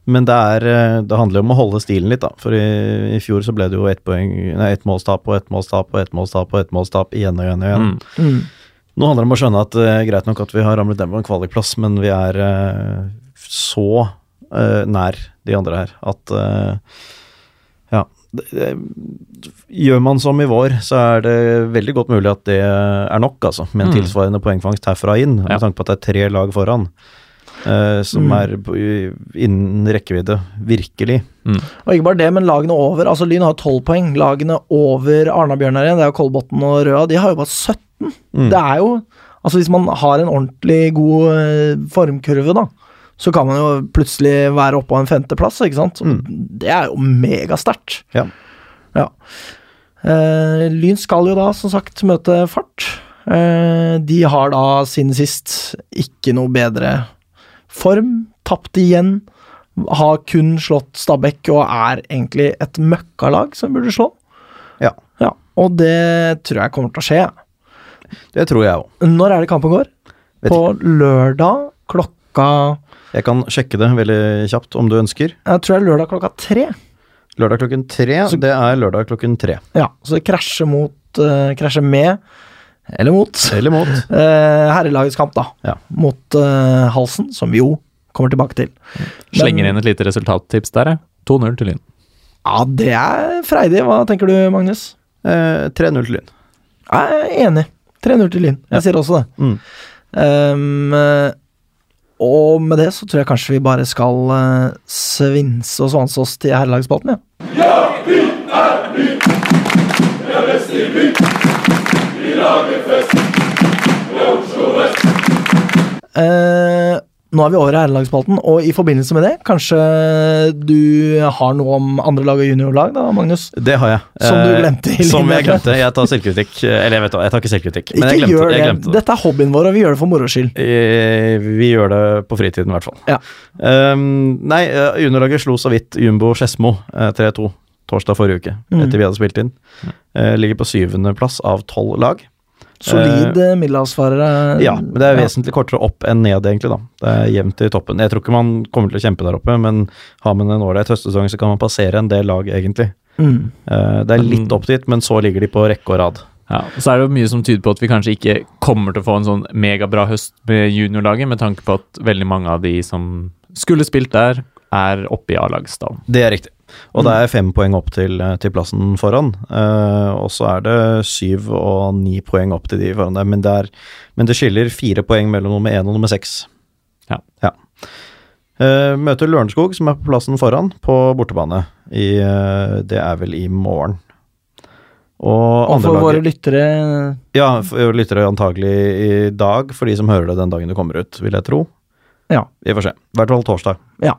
Men det, er, eh, det handler om å holde stilen litt, da. For i, i fjor så ble det jo ett et målstap og ett målstap og ett målstap og ett målstap igjen og igjen og igjen. Mm. Mm. Nå handler det om å skjønne at det er greit nok at vi har ramlet ned på en kvalikplass, men vi er uh, så eh, nær de andre her at uh, Ja. Det, det, gjør man som i vår, så er det veldig godt mulig at det er nok, altså. Med en Mm. tilsvarende poengfangst herfra inn, med Ja. tanke på at det er tre lag foran. Uh, som Mm. er innen rekkevidde, virkelig. Og ikke bare det, men lagene over. Altså Lyn har tolv poeng. Lagene over Arna-Bjørnar igjen, det er jo Kolbotn og Røa, de har jo bare 17. Mm. Det er jo Altså Hvis man har en ordentlig god formkurve, da, så kan man jo plutselig være oppe på en femteplass, ikke sant? Mm. Det er jo megasterkt. Ja. Ja. Eh, Lyn skal jo da, som sagt, møte Fart. Eh, de har da siden sist ikke noe bedre form. Tapt igjen. Har kun slått Stabæk og er egentlig et møkkalag som burde slå. Ja. Ja, Og det tror jeg kommer til å skje. Det tror jeg òg. Når er det kampen går? Vet På lørdag klokka Jeg kan sjekke det veldig kjapt om du ønsker. Jeg tror det er lørdag klokka tre. Lørdag klokken tre. Så- det er lørdag klokken tre. Ja, Så det krasjer mot uh, Krasjer med, eller mot, Eller mot. Uh, herrelagets kamp, da. Ja. Mot uh, Halsen, som vi jo kommer tilbake til. Slenger inn et lite resultattips der, jeg. 2-0 til Lyn. Ja, det er freidig. Hva tenker du, Magnus? Eh, 3-0 til Lyn. Jeg er enig. 3-0 til Lyn. Jeg Ja. sier også det. Mm. Um, og med det så tror jeg kanskje vi bare skal uh, svinse og svanse oss til herrelagsspalten, ja. Ja, vi er by! Vi er best i by! Vi lager fest! Oslo vest! Eh, nå er vi over i herrelagsspalten, og i forbindelse med det, kanskje du har noe om andre lag og juniorlag, da, Magnus? Det har jeg. Som du Eh, glemte Eh, Som jeg glemte. Jeg tar selvkritikk. Eller jeg vet hva, jeg tar ikke selvkritikk. Men jeg Ikke glemte, gjør jeg det. glemte det. Dette er hobbyen vår, og vi gjør det for moro skyld. Eh, Vi gjør det på fritiden, i hvert fall. Ja. Um, nei, eh, juniorlaget slo så vidt Jumbo Skedsmo eh, 3-2 torsdag forrige uke, Mm. etter vi hadde spilt inn. Uh, ligger på syvendeplass av tolv lag. Solid uh, middelhavsfarere. Ja, men det er vesentlig kortere opp enn ned, egentlig. da. Det er jevnt i toppen. Jeg tror ikke man kommer til å kjempe der oppe, men har man en ålreit høstsesong, så kan man passere en del lag, egentlig. Mm. Eh, det er litt opp dit, men så ligger de på rekke og rad. Ja, og Så er det jo mye som tyder på at vi kanskje ikke kommer til å få en sånn megabra høst med juniorlaget, med tanke på at veldig mange av de som skulle spilt der, er oppe i A-lagsstallen. Det er riktig. Og det er fem poeng opp til, eh, til plassen foran. Uh, og så er det syv og ni poeng opp til de foran der, men det, er, men det skiller fire poeng mellom nummer én og nummer seks. Ja. Eh, møter Lørenskog, som er på plassen foran, på bortebane. I, uh, det er vel i morgen. Og Og for våre lyttere Ja, for lyttere antagelig i dag, for de som hører det den dagen det kommer ut, vil jeg tro. Ja. Vi får se. I hvert fall torsdag. Ja.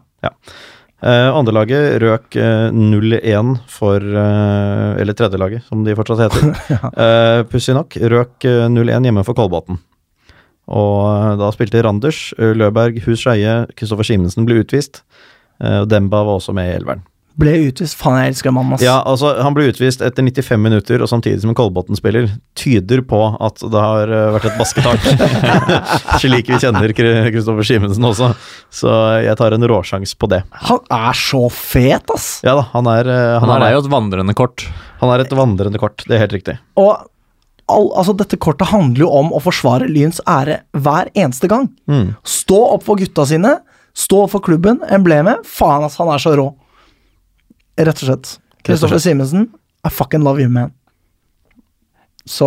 Eh, Andrelaget røk eh, 0-1 for eh, Eller tredjelaget, som de fortsatt heter. eh, Pussig nok. Røk eh, 0-1 hjemme for Kolbotn. Og eh, da spilte Randers, eh, Løberg, Hus Skeie, Kristoffer Simensen ble utvist. Eh, Demba var også med i elveren. Ble utvist. Faen, jeg elsker mannen, ass. Ja, altså Han ble utvist etter 95 minutter, og samtidig som en Kolbotn-spiller, tyder på at det har eh, vært et basketak. Slik vi kjenner Kristoffer Simensen også. Så jeg tar en råsjans på det. Han er så fet, ass! Ja da, han er, eh, Han, han er er, jo et vandrende kort. han er et vandrende kort, det er helt riktig. Og all, altså Dette kortet handler jo om å forsvare Lyns ære hver eneste gang. Mm. Stå opp for gutta sine, stå opp for klubben, emblemet. Faen, ass, han er så rå. Rett og slett. Kristoffer Simensen, I fucking love you, man. Så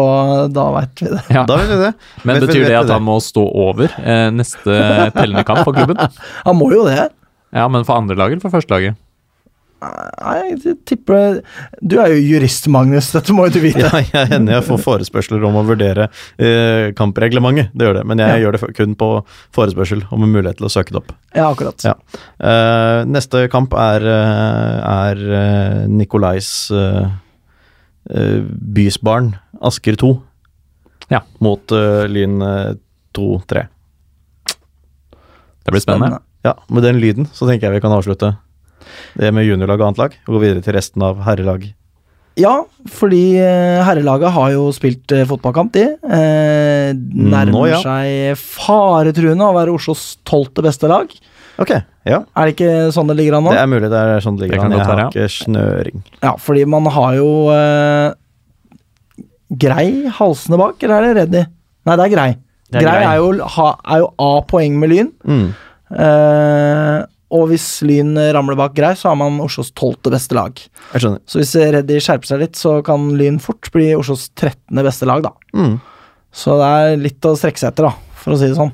da veit vi det. Ja. Da vet vi det. Men Vet- betyr det at at han må stå over eh, neste tellende kamp for klubben? Han må jo det. Ja, men for andre lag eller for første laget? Nei, jeg tipper Du er jo jurist, Magnus. Dette må jo du vite. Ja, jeg hender jeg får forespørsler om å vurdere eh, kampreglementet. Det gjør det, men jeg Ja. gjør det kun på forespørsel om en mulighet til å søke det opp. Ja, akkurat. Ja. Eh, neste kamp er, eh, er eh, Nikolais eh, eh, Bysbarn Asker 2 Ja. mot eh, Lyn eh, 2-3. Det blir spennende. Ja, med den lyden så tenker jeg vi kan avslutte det med juniorlag og annet lag, og gå videre til resten av herrelag. Ja, fordi eh, herrelaget har jo spilt eh, fotballkamp, de. Eh, nærmer Nå, ja. seg faretruende å være Oslos tolvte beste lag. Ok, ja. Er det ikke sånn det ligger an nå? Det er mulig det er sånn det Det ligger det an. Jeg har ikke snøring. Ja, fordi man har jo eh, Grei halsene bak, eller er det Reddy? Nei, det er Grei. Det er grei, Grei. Er, jo, ha, er jo A-poeng med Lyn. Mm. Eh, og hvis Lyn ramler bak Grei, så har man Oslos tolvte beste lag. Jeg skjønner. Så hvis Reddy skjerper seg litt, så kan Lyn fort bli Oslos 13. beste lag, da. Mm. Så det er litt å strekke seg etter, da, for å si det sånn.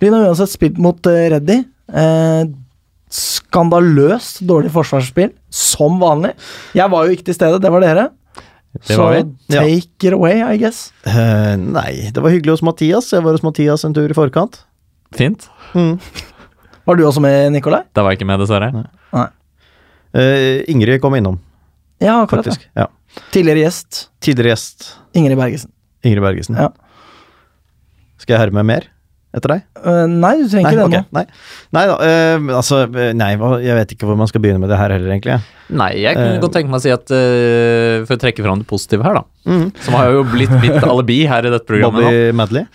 Lyn har uansett spilt mot uh, Reddy. Eh, skandaløst dårlig forsvarsspill, som vanlig. Jeg var jo ikke til stede, det var dere. Det så var vi. Ja. take it away, I guess. Uh, nei, det var hyggelig hos Mathias. Jeg var hos Mathias en tur i forkant. Fint. Mm. Var du også med, Nikolai? Da var jeg ikke med, dessverre. Eh, Ingrid kom innom, Ja, akkurat. Faktisk. Ja. Tidligere gjest. Tidligere gjest Ingrid Bergesen. Ingrid Bergesen. Ja. Skal jeg herme mer etter deg? Uh, nei, du trenger ikke det okay. nå. nei. nei da, uh, altså Nei, jeg vet ikke hvor man skal begynne med det her heller, egentlig. Nei, jeg kunne godt tenke meg å si at uh, For å trekke fram det positive her, da. Mm. Som har jo blitt mitt alibi her i dette programmet nå. Bobby Madley?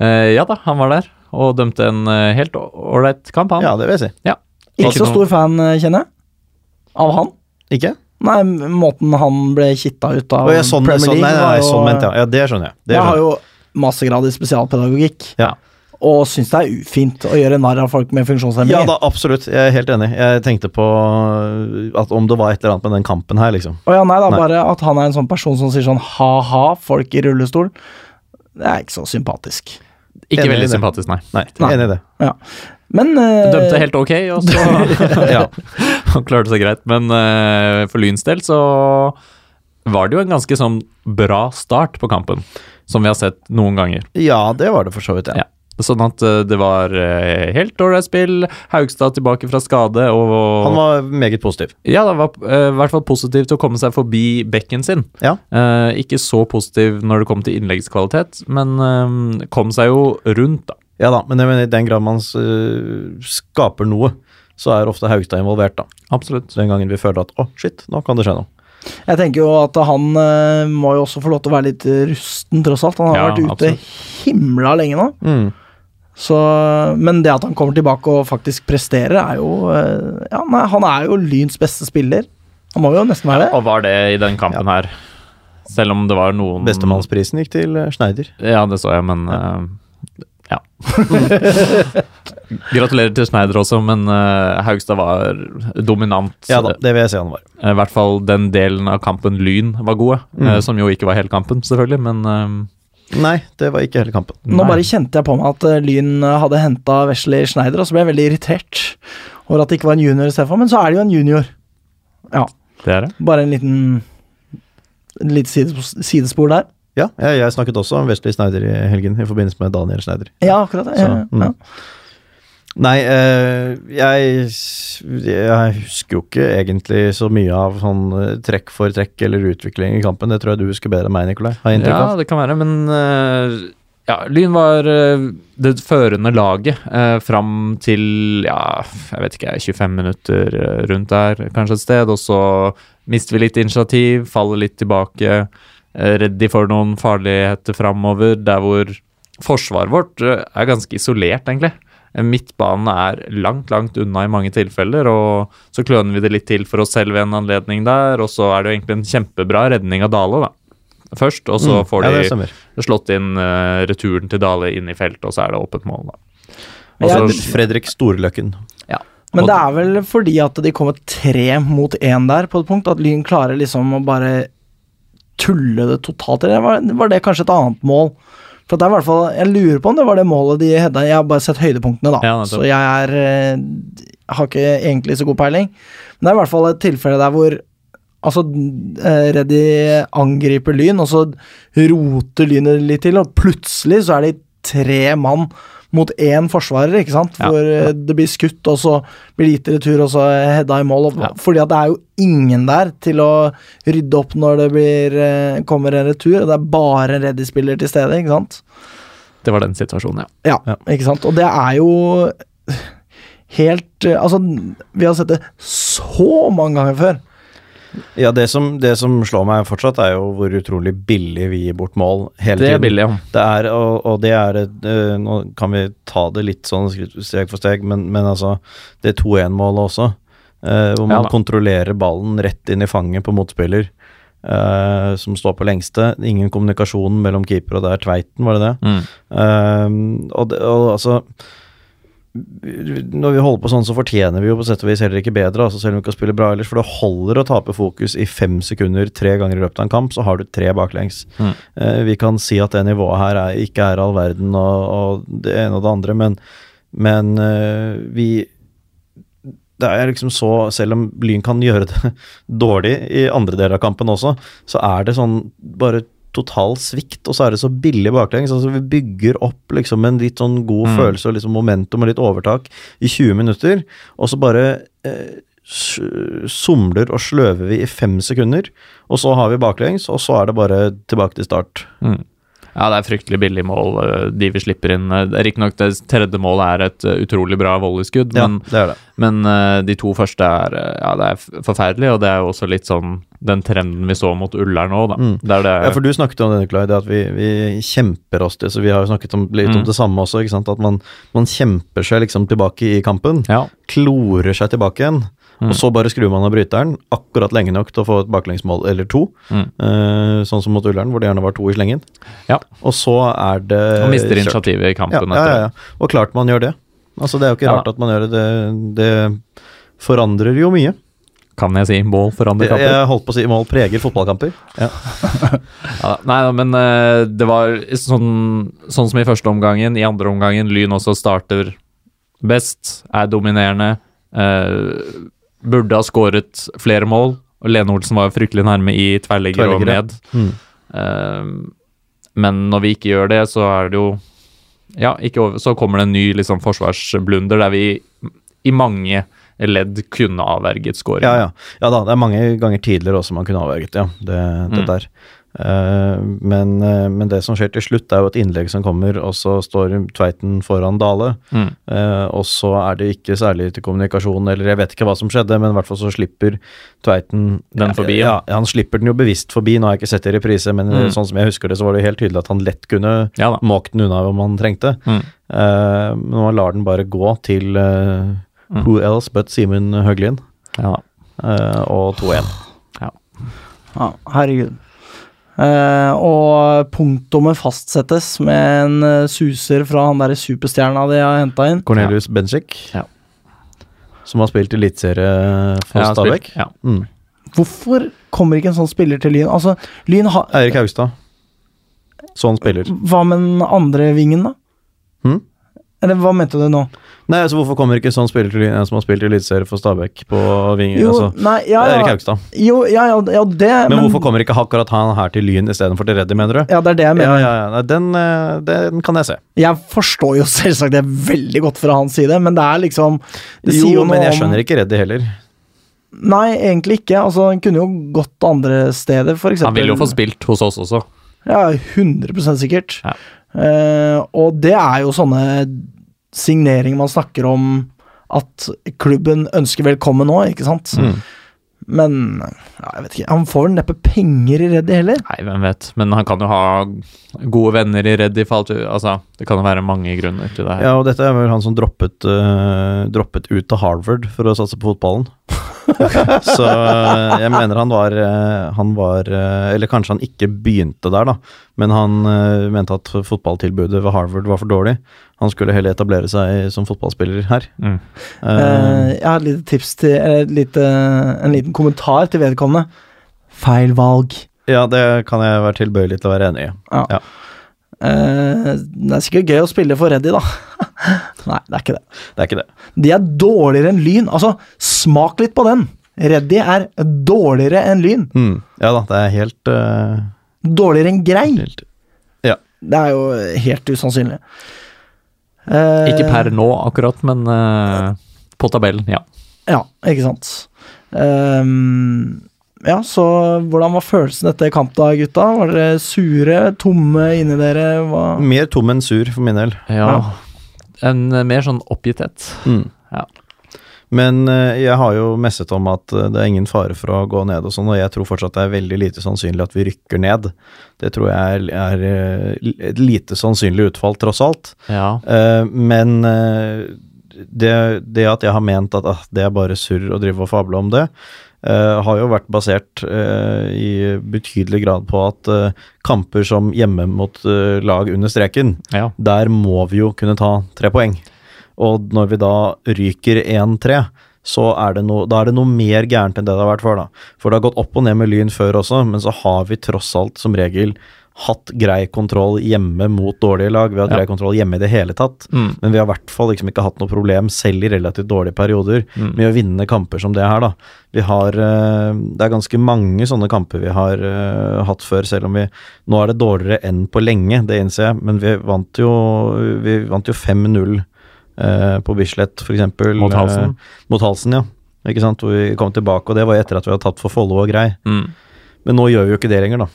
Eh, ja da, han var der og dømte en eh, helt ålreit kamp, han. Ja, det vil jeg si. Ikke så stor fan, eh, kjenner jeg. Av han. Ikke? Nei, måten han ble kitta ut av ja, sånn, Premier sånn, League nei, nei, nei, sånn mente jeg. Ja, det skjønner jeg. Det Jeg har jo mastergrad i spesialpedagogikk, Ja. og syns det er ufint å gjøre narr av folk med Ja da, absolutt. Jeg er helt enig. Jeg tenkte på at om det var et eller annet med den kampen her, liksom. Å ja, nei da, Nei. bare at han er en sånn person som sier sånn ha-ha, folk i rullestol. Det er ikke så sympatisk. Ikke Enig veldig det. sympatisk, nei. Nei, Nei. enig i det. Ja. Men uh, Dømte helt ok, og så Ja. Han klarte seg greit. Men uh, for Lyns del så var det jo en ganske sånn bra start på kampen, som vi har sett noen ganger. ja, det var det for så vidt, ja. Ja. Sånn at eh, det var eh, helt ålreit spill. Haugstad tilbake fra skade, og Han var meget positiv. Ja, det var eh, i hvert fall positiv til å komme seg forbi bekken sin. Ja. Eh, ikke så positiv når det kom til innleggskvalitet, men kom seg jo rundt, da. Ja da, men i den grad man skaper noe, så er ofte Haugstad involvert, da. Absolutt. Den gangen vi føler at å, shit, nå kan det skje noe. jeg tenker jo at han må jo også få lov til å være litt rusten, tross alt. Han har Ja, vært ute absolutt. himla lenge nå. Mm. Så, men det at han kommer tilbake og faktisk presterer, er jo eh, Ja, nei, han er jo Lyns beste spiller. Han må jo nesten være det. Og var det i den kampen her. Selv om det var noen Bestemannsprisen gikk til øh, Schneider. Ja, det så jeg, men eh, ja. Gratulerer til Schneider også, men eh, Haugstad var dominant. Ja da, det vil jeg si han var. Eh, I hvert fall den delen av kampen Lyn var gode, Mm. eh, som jo ikke var hele kampen, selvfølgelig, men eh, Nei, det var ikke hele kampen. Nå nei. bare kjente jeg på meg at eh, Lyn eh, hadde henta Wesley Schneider, og så ble jeg veldig irritert over at det ikke var en junior istedenfor, men så er det jo en junior. Ja, Det er det. bare en liten en lite sidespor, sidespor der. Ja, jeg, jeg snakket også om Wesley Schneider i helgen i forbindelse med Daniel Schneider. Ja, akkurat det. Så, Ja, mm. ja. Nei, eh, jeg, jeg husker jo ikke egentlig så mye av sånn eh, trekk for trekk eller utvikling i kampen. Det tror jeg du husker bedre enn meg, Nikolai. Har Ja, det kan være, men eh, ja, Lyn var eh, det førende laget uh, fram til ja, jeg vet ikke, 25 minutter eh, rundt der, kanskje et sted. Og så mister vi litt initiativ, faller litt tilbake. Uh, de for noen farligheter framover, der hvor forsvaret vårt eh, er ganske isolert, egentlig. Midtbanen er langt, langt unna i mange tilfeller, og så kløner vi det litt til for oss selv ved en anledning der, og så er det jo egentlig en kjempebra redning av Dale, da først, og så Mm. får Ja, de slått inn uh, returen til Dale inn i feltet, og så er det åpent mål. da. Også, Fredrik Storløkken. Ja. Men det er vel fordi at de kommer tre mot én der, på et punkt, at Lyn klarer liksom å bare tulle det totalt. Eller var, var det kanskje et annet mål? For det er i hvert fall, Jeg lurer på om det var det målet de hedda. Jeg har bare sett høydepunktene, da. Ja, så jeg er eh, har ikke egentlig så god peiling. Men det er i hvert fall et tilfelle der hvor Altså, eh, Reddy angriper Lyn, og så roter Lynet litt til, og plutselig så er de tre mann mot én forsvarer, ikke sant? Ja. Hvor eh, det blir skutt, og så blir det gitt retur, og så hedda i mål. Og, Ja. Fordi at det er jo ingen der til å rydde opp når det blir, eh, kommer en retur. og Det er bare en Reddy-spiller til stede, ikke sant? Det var den situasjonen, ja. Ja, Ja. ikke sant? Og det er jo helt eh, Altså, vi har sett det så mange ganger før. Ja, det som, det som slår meg fortsatt, er jo hvor utrolig billig vi gir bort mål hele tiden. Det er billig, ja. Det er, og, og det er eh, Nå kan vi ta det litt sånn steg for steg, men, men altså Det 2-1-målet også, eh, hvor man Ja kontrollerer ballen rett inn i fanget på motspiller, Uh, som står på lengste. Ingen kommunikasjon mellom keeper og det er Tveiten, var det det? Mm. Og, det, og altså Når vi holder på sånn, så fortjener vi jo på sett og vis heller ikke bedre, altså selv om vi ikke spiller bra ellers. For det holder å tape fokus i fem sekunder tre ganger i løpet av en kamp, så har du tre baklengs. Mm. Eh, vi kan si at det nivået her er, ikke er all verden og, og det ene og det andre, men, men eh, vi det er liksom så, Selv om Lyn kan gjøre det dårlig i andre deler av kampen også, så er det sånn bare total svikt, og så er det så billig baklengs. Altså, vi bygger opp liksom en litt sånn god Mm. følelse og liksom momentum og litt overtak i 20 minutter, og så bare eh, somler og sløver vi i fem sekunder, og så har vi baklengs, og så er det bare tilbake til start. Mm. Ja, det er fryktelig billig mål eh, de vi slipper inn. Eh, Riktignok det tredje målet er et eh, utrolig bra volleyskudd, Ja, men, det er det. men de to første er Ja, det er forferdelig, og det er jo også litt sånn den trenden vi så mot Ullern nå, da. Mm. Der det Ja, for du snakket om det, Nikolai, det at vi, vi kjemper oss til, så vi har jo snakket om, litt om Mm. det samme også, ikke sant, at man, man kjemper seg liksom tilbake i kampen, Ja. klorer seg tilbake igjen, Mm. og så bare skrur man av bryteren akkurat lenge nok til å få et baklengsmål eller to, Mm. Uh, sånn som mot Ullern, hvor det gjerne var to i slengen. Ja. Og så er det Og mister kjørt. initiativet i kampen ja, ja, ja. Og klart man gjør det. Altså, det er jo ikke rart at man gjør det. Det, det forandrer jo mye. Kan jeg si mål for andre Jeg, kamper? jeg holdt på å si mål preger fotballkamper. Ja. Ja, nei men eh, det var sånn, sånn som i første omgangen. I andre omgangen Lyn også starter best, er dominerende. eh, burde ha skåret flere mål. Og Lene Olsen var jo fryktelig nærme i tverrligger og med. ned. Mm. Eh, men når vi ikke gjør det, så er det jo Ja, ikke over, så kommer det en ny liksom, forsvarsblunder der vi i mange ledd kunne avverget scoring. Ja, ja. ja da, det er mange ganger tidligere også man kunne avverget, ja. Det, det Mm. der. Uh, men, uh, men det som skjer til slutt, er jo et innlegg som kommer, og så står Tveiten foran Dale. Mm. Uh, og så er det ikke særlig til kommunikasjon, eller jeg vet ikke hva som skjedde, men i hvert fall så slipper Tveiten Den forbi, ja. ja. Han slipper den jo bevisst forbi, nå har jeg ikke sett det i reprise, men Mm. sånn som jeg husker det, så var det helt tydelig at han lett kunne Ja måkt den unna om han trengte. Mm. Men man lar den bare gå til eh, Mm. who else but Simen Høglien, Ja eh, og 2-1. Ja, herregud. Uh, og punktummet fastsettes med en eh, suser fra han derre superstjerna de har henta inn. Cornelius Benchik, Ja. som har spilt eliteserie for Ja, Stabæk. Ja. Mm. Hvorfor kommer ikke en sånn spiller til Lyn? Altså, Lyn har Eirik Haugstad. Sånn spiller. Hva med den andre vingen, da? Hm? Eller hva mente du nå? Nei, altså Hvorfor kommer ikke sånn spiller til en som har spilt i eliteserie for Stabæk på ving? Jo, altså, nei, ja, ja. Erik Haugstad. jo, ja, ja, ja det Men, men, hvorfor kommer ikke akkurat han her til Lyn istedenfor til Reddy, mener du? Ja, det er det jeg mener. ja, ja. Nei, den, eh, den kan jeg se. Jeg forstår jo selvsagt det veldig godt fra hans side, men det er liksom det sier Jo, noe men jeg skjønner ikke Reddy heller. Nei, egentlig ikke. Altså, Han kunne jo gått andre steder, eksempel. Han vil jo få spilt hos oss også. Ja, 100 sikkert. Ja. Eh, og det er jo sånne signeringer man snakker om at klubben ønsker velkommen nå, ikke sant? Mm. Men ja, jeg vet ikke, han får vel neppe penger i Reddy heller? Nei, hvem vet. Men han kan jo ha gode venner i Reddy. Altså, det kan jo være mange grunner til det her. Ja, og dette er vel han som droppet, uh, droppet ut av Harvard for å satse på fotballen. Så eh, jeg mener han var, eh, han var eh, Eller kanskje han ikke begynte der, da. Men han mente at fotballtilbudet ved Harvard var for dårlig. Han skulle heller etablere seg som fotballspiller her. Mm. Eh, Eh, jeg har et lite tips til Eller et lite, en liten kommentar til vedkommende. Feil valg. ja, det kan jeg være tilbøyelig til å være enig i. Ja. Ja. Eh, det er sikkert gøy å spille for Reddy, da. Nei, det er ikke det. Det er ikke det. De er dårligere enn Lyn. Altså, smak litt på den. Reddy er dårligere enn Lyn. Mm. Ja da, det er helt, uh... Dårligere enn Grei. helt Ja. Det er jo helt usannsynlig. Uh, Ikke per nå, akkurat, men på tabellen, ja. Ja, ikke sant. Ehm, ja, så hvordan var følelsen etter kamp da, gutta? Var dere sure, tomme inni dere? Hva? Mer tom enn sur, for min del. ja. En eh, mer sånn oppgitthet. Mm. Ja. Men eh, jeg har jo messet om at eh, det er ingen fare for å gå ned og sånn, og jeg tror fortsatt det er veldig lite sannsynlig at vi rykker ned. Det tror jeg er, et lite sannsynlig utfall, tross alt. Ja. Eh, men det, det at jeg har ment at ah, det er bare surr å drive og fable om det, eh, har jo vært basert uh, i betydelig grad på at uh, kamper som hjemme mot lag under streken, ja. der må vi jo kunne ta tre poeng. Og når vi da ryker 1-3, så er det noe, da er det noe mer gærent enn det det har vært før. da. For det har gått opp og ned med Lyn før også, men så har vi tross alt som regel hatt grei kontroll hjemme mot dårlige lag. Vi har hatt Ja. grei kontroll hjemme i det hele tatt. Mm. Men vi har i hvert fall liksom ikke hatt noe problem, selv i relativt dårlige perioder, Mm. med å vinne kamper som det her, da. Vi har eh, Det er ganske mange sånne kamper vi har eh, hatt før, selv om vi Nå er det dårligere enn på lenge, det innser jeg, men vi vant jo Vi vant jo 5-0 eh, på Bislett, eksempel. Mot Halsen. Eh, mot Halsen, ja. Ikke sant, hvor vi kom tilbake, og det var etter at vi hadde tatt for Follo og Grei. Mm. Men nå gjør vi jo ikke det lenger, da.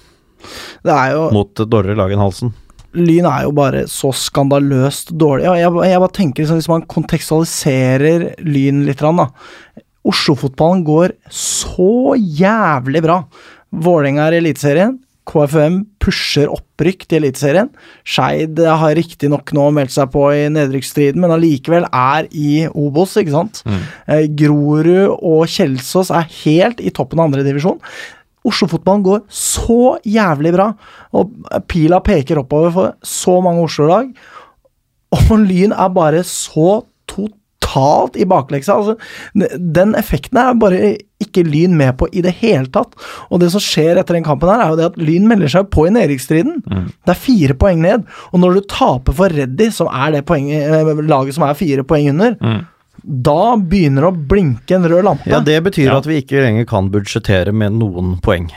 Det jo Mot et dårligere lag enn Halsen. Lyn er jo bare så skandaløst dårlig. Jeg, jeg, jeg bare tenker liksom, Hvis man kontekstualiserer Lyn litt, da. Oslo-fotballen går så jævlig bra. Vålerenga er i Eliteserien. KFUM pusher opprykk til Eliteserien. Skeid har riktignok nå meldt seg på i nedrykksstriden, men allikevel er i Obos, ikke sant. Eh, Grorud og Kjelsås er helt i toppen av andredivisjon. Oslo-fotballen går så jævlig bra, og pila peker oppover for så mange Oslo-lag. Og Lyn er bare så totalt i bakleksa. Altså, den effekten er bare ikke Lyn med på i det hele tatt. Og det som skjer etter den kampen, her er jo det at Lyn melder seg på i nedrykksstriden. Det er fire poeng ned. Og når du taper for Reddy, som er det poenget, eh, laget som er fire poeng under, da begynner det å blinke en rød lampe. Ja, det betyr Ja. at vi ikke lenger kan budsjettere med noen poeng.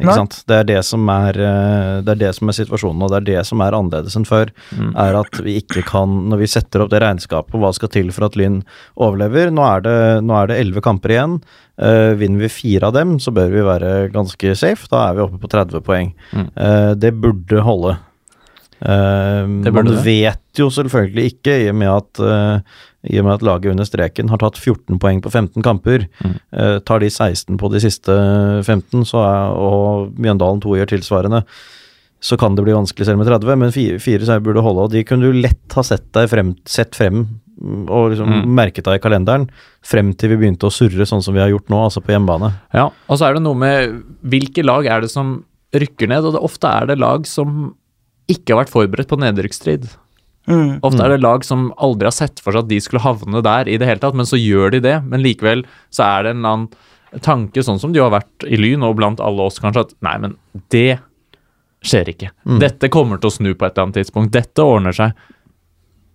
Ikke Nei. sant? Det er det, som er, eh, det er det som er situasjonen, og det er det som er annerledes enn før. Er at vi ikke kan, når vi setter opp det regnskapet, hva skal til for at Lyn overlever Nå er det, nå er det 11 kamper igjen. Uh, vinner vi fire av dem, så bør vi være ganske safe. Da er vi oppe på 30 poeng. Mm. Uh, det burde holde. Uh, Det man det. vet jo selvfølgelig ikke, i og med at eh, i og med at laget under streken har tatt 14 poeng på 15 kamper, Mm. eh, tar de 16 på de siste 15, så er, og Mjøndalen 2 gjør tilsvarende, så kan det bli vanskelig selv med 30, men fire, fire seier burde holde, og de kunne du lett ha sett deg frem, sett frem mm, og liksom Mm. merket deg i kalenderen, frem til vi begynte å surre sånn som vi har gjort nå, altså på hjemmebane. Ja, og så er det noe med hvilke lag er det som rykker ned, og det, ofte er det lag som ikke har vært forberedt på nedrykksstrid. Mm. Ofte er det lag som aldri har sett for seg at de skulle havne der i det hele tatt, men så gjør de det. Men likevel så er det en eller annen tanke, sånn som det jo har vært i Lyn og blant alle oss kanskje, at nei, men det skjer ikke. Dette kommer til å snu på et eller annet tidspunkt. Dette ordner seg.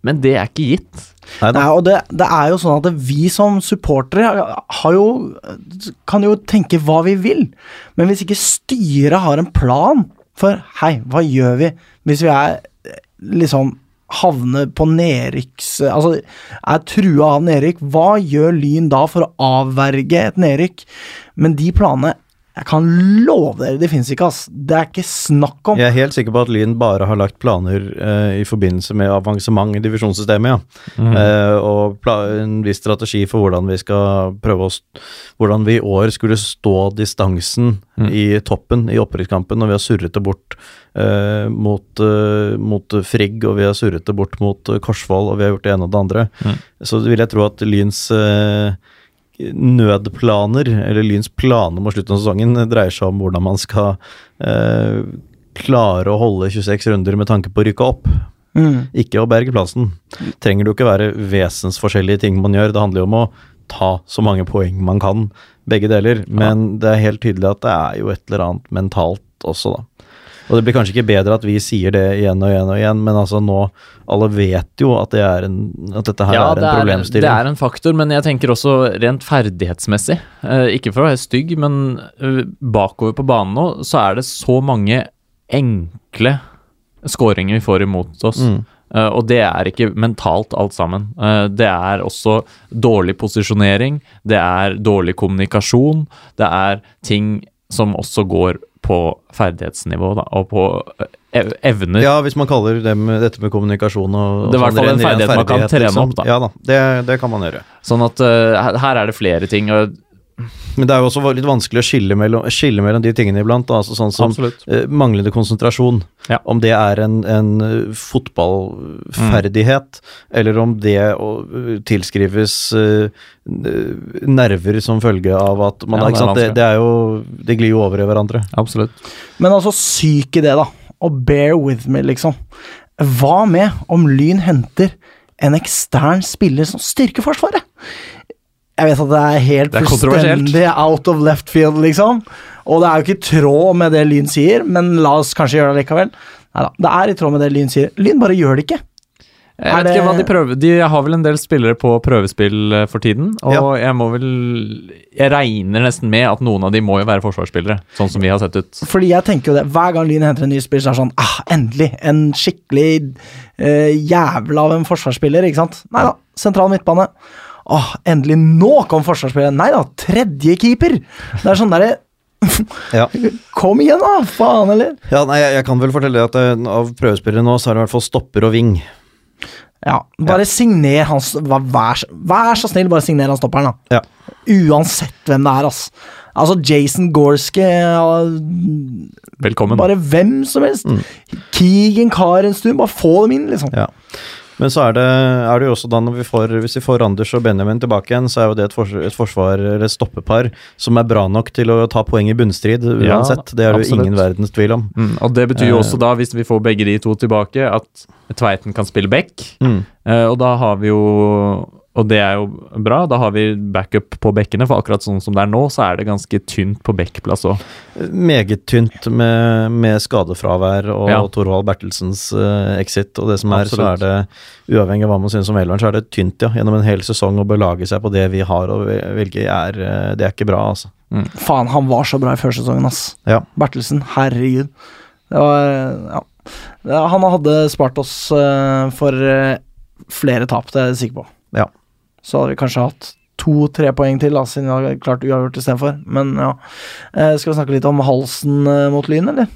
Men det er ikke gitt. Nei. Nei, og det, det er jo sånn at vi som supportere har jo, kan jo tenke hva vi vil, men hvis ikke styret har en plan for hei, hva gjør vi hvis vi er eh, liksom havner på nedrykks... Altså er trua av nedrykk, hva gjør Lyn da for å avverge et nedrykk? Men de planene Jeg kan love dere, det fins ikke, ass. Det er ikke snakk om. Jeg er helt sikker på at Lyn bare har lagt planer eh, i forbindelse med avansement i divisjonssystemet, ja. Eh, og pla en viss strategi for hvordan vi skal prøve å Hvordan vi i år skulle stå distansen i toppen i opprykkskampen, når vi har surret det bort eh, mot, eh, mot Frigg, og vi har surret det bort mot eh, Korsvoll, og vi har gjort det ene og det andre. Så vil jeg tro at Lyns eh, nødplaner, eller Lyns planer mot slutten av sesongen, dreier seg om hvordan man skal eh, klare å holde 26 runder med tanke på å rykke opp. Mm. Ikke å berge plassen. Trenger det jo ikke være vesensforskjellige ting man gjør. Det handler jo om å ta så mange poeng man kan, begge deler. Men det er helt tydelig at det er jo et eller annet mentalt også, da. Og det blir kanskje ikke bedre at vi sier det igjen og igjen og igjen, men altså nå Alle vet jo at, det er en, at dette her Ja, er en det er, problemstilling. det er en faktor, men jeg tenker også rent ferdighetsmessig. Eh, ikke for å være stygg, men eh, bakover på banen nå, så er det så mange enkle skåringer vi får imot oss. Mm. Uh, og det er ikke mentalt alt sammen. Uh, det er også dårlig posisjonering, det er dårlig kommunikasjon, det er ting som også går på ferdighetsnivå, da, og på eh, evner. Ja, hvis man kaller det med, dette med kommunikasjon og Det er i hvert sånn fall en ferdighet man kan trene liksom. opp, da. Ja da, det, det kan man gjøre. Sånn at her- her er det flere ting. Og, Men det er jo også litt vanskelig å skille mellom, skille mellom de tingene iblant. Da. Altså sånn som eh, manglende konsentrasjon. Ja. Om det er en, en fotballferdighet, fotballferdighet, eller om det å, eh, tilskrives eh, nerver som følge av at man Ja, ikke det er sant? Det, det er jo Det glir jo over i hverandre. absolutt. Men altså, syk idé, da. Og bear with me, liksom. Hva med om Lyn henter en ekstern spiller som styrker Forsvaret? Jeg vet at det er helt Det er fullstendig out of left field, liksom. Og det er jo ikke i tråd med det Lyn sier, men la oss kanskje gjøre det likevel. Neida, det er i tråd med det Lyn sier. Lyn bare gjør det ikke. Jeg vet ikke hva De prøver De har vel en del spillere på prøvespill eh, for tiden, og jeg må vel Jeg regner nesten med at noen av de må jo være forsvarsspillere, sånn som vi har sett ut. Fordi jeg tenker jo det, hver gang Lyn henter en ny spiller, så er det sånn ah, Endelig! En skikkelig eh, jævla av en forsvarsspiller, ikke sant? Nei da, sentral midtbane. Åh, endelig nå kom forsvarsspilleren! Nei da, tredje keeper! Det er sånn derre Ja. Kom igjen, da! Faen, eller? Ja, nei, jeg, jeg kan vel fortelle at eh, av prøvespillere nå, så er det i hvert fall stopper og ving. Ja, bare signer hans vær, vær, vær så snill, bare signer han stopperen, da. Ja. Uansett hvem det er, ass. Altså Jason Gorske Velkommen. Bare hvem som helst. Keegan Karenstuen, bare få dem inn, liksom. Ja. Men så er det, er det jo også da når vi får, hvis vi får Anders og Benjamin tilbake igjen, så er jo det et, forsvar, et forsvar, eller et stoppepar, som er bra nok til å ta poeng i bunnstrid Ja, det er det jo ingen verdens tvil om. Mm, og det betyr jo Eh. også da, hvis vi får begge de to tilbake, at Tveiten kan spille back. Mm. Eh, og da har vi jo Og det er jo bra, da har vi backup på bekkene, for akkurat sånn som det er nå, så er det ganske tynt på bekkplass òg. Meget tynt med, med skadefravær og Ja. Torvald Bertelsens uh, exit. Og det som er, så er det, uavhengig av hva man synes om Elveren, så er det tynt, ja. Gjennom en hel sesong å belage seg på det vi har og velge, er, eh, det er ikke bra, altså. Faen, han var så bra i førsesongen, ass. Ja. Bertelsen, herregud. Det var Ja. Ja, Han hadde spart oss uh, for uh, flere tap, det er jeg sikker på. Ja. Så hadde vi kanskje hatt to-tre poeng til, da, siden vi hadde klart uavgjort istedenfor. Men ja. Eh, skal vi snakke litt om halsen eh, mot Lyn, eller?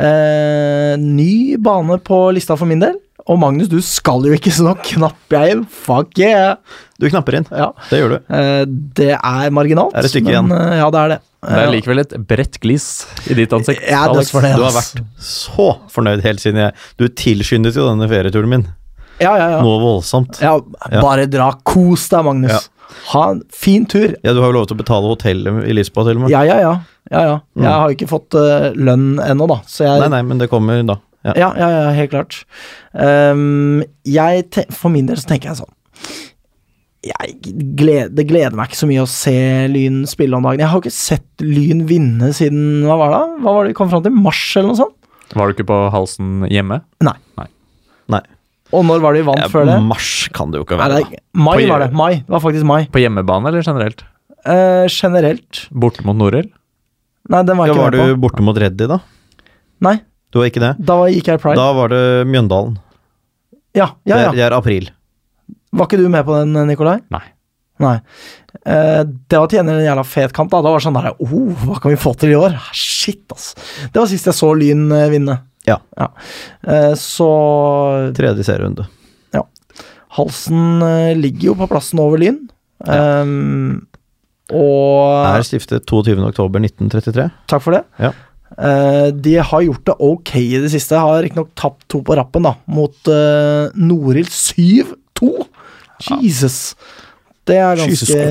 Eh, ny bane på lista for min del. Og Magnus, du skal jo ikke, så nå knapper jeg inn. Fuck yeah! Du knapper inn. Ja. Det gjør du. Eh, det er marginalt. Er det stykke igjen? eh, ja, det er det. Det er Eh, likevel et bredt glis i ditt ansikt. Jeg er Alex. det. Du har vært så fornøyd helt siden jeg Du tilskyndet jo denne ferieturen min. Ja, ja, ja. Noe voldsomt. ja. Bare dra. Kos deg, Magnus. Ja. Ha en fin tur. Ja, du har jo lov til å betale hotellet i Lisboa til og med. Ja, ja, ja. ja, ja. Mm. Jeg har jo ikke fått uh, lønn ennå, da. Så jeg Nei, nei, men det kommer da. Ja. Ja, ja, ja, helt klart. Um, jeg, te- for min del så tenker jeg sånn jeg gled, Det gleder meg ikke så mye å se Lyn spille om dagen. Jeg har ikke sett Lyn vinne siden Hva var det? Hva var det vi kom fram til? Mars, eller noe sånt? Var du ikke på halsen hjemme? Nei. Og når var det vi vant Ja, før det? Mars kan det jo ikke Nei, være. det er, mai var det. Mai. Det var faktisk mai. På hjemmebane eller generelt? Eh, generelt. Borte mot Norhild? Nei, den var Ja, jeg var på. Var du borte mot Reddy, da? Nei, Du var ikke det? da gikk jeg i pride. Da var det Mjøndalen. ja, ja, Det, ja. er, det er april. Var ikke du med på den, Nikolai? Nei. Nei. Eh, det var til gjengjeld en jævla fet kamp. da Da var det sånn der oh, Hva kan vi få til i år? Shit, ass. Det var sist jeg så Lyn eh, vinne. Ja. Eh, så Tredje serierunde. halsen eh, ligger jo på plassen over Lyn. Ehm, og Er stiftet 22.10.1933. Takk for det. Ja. Eh, de har gjort det ok i det siste. Har riktignok tapt to på rappen, da, mot uh, Norild 7-2. Jesus. Det er ganske.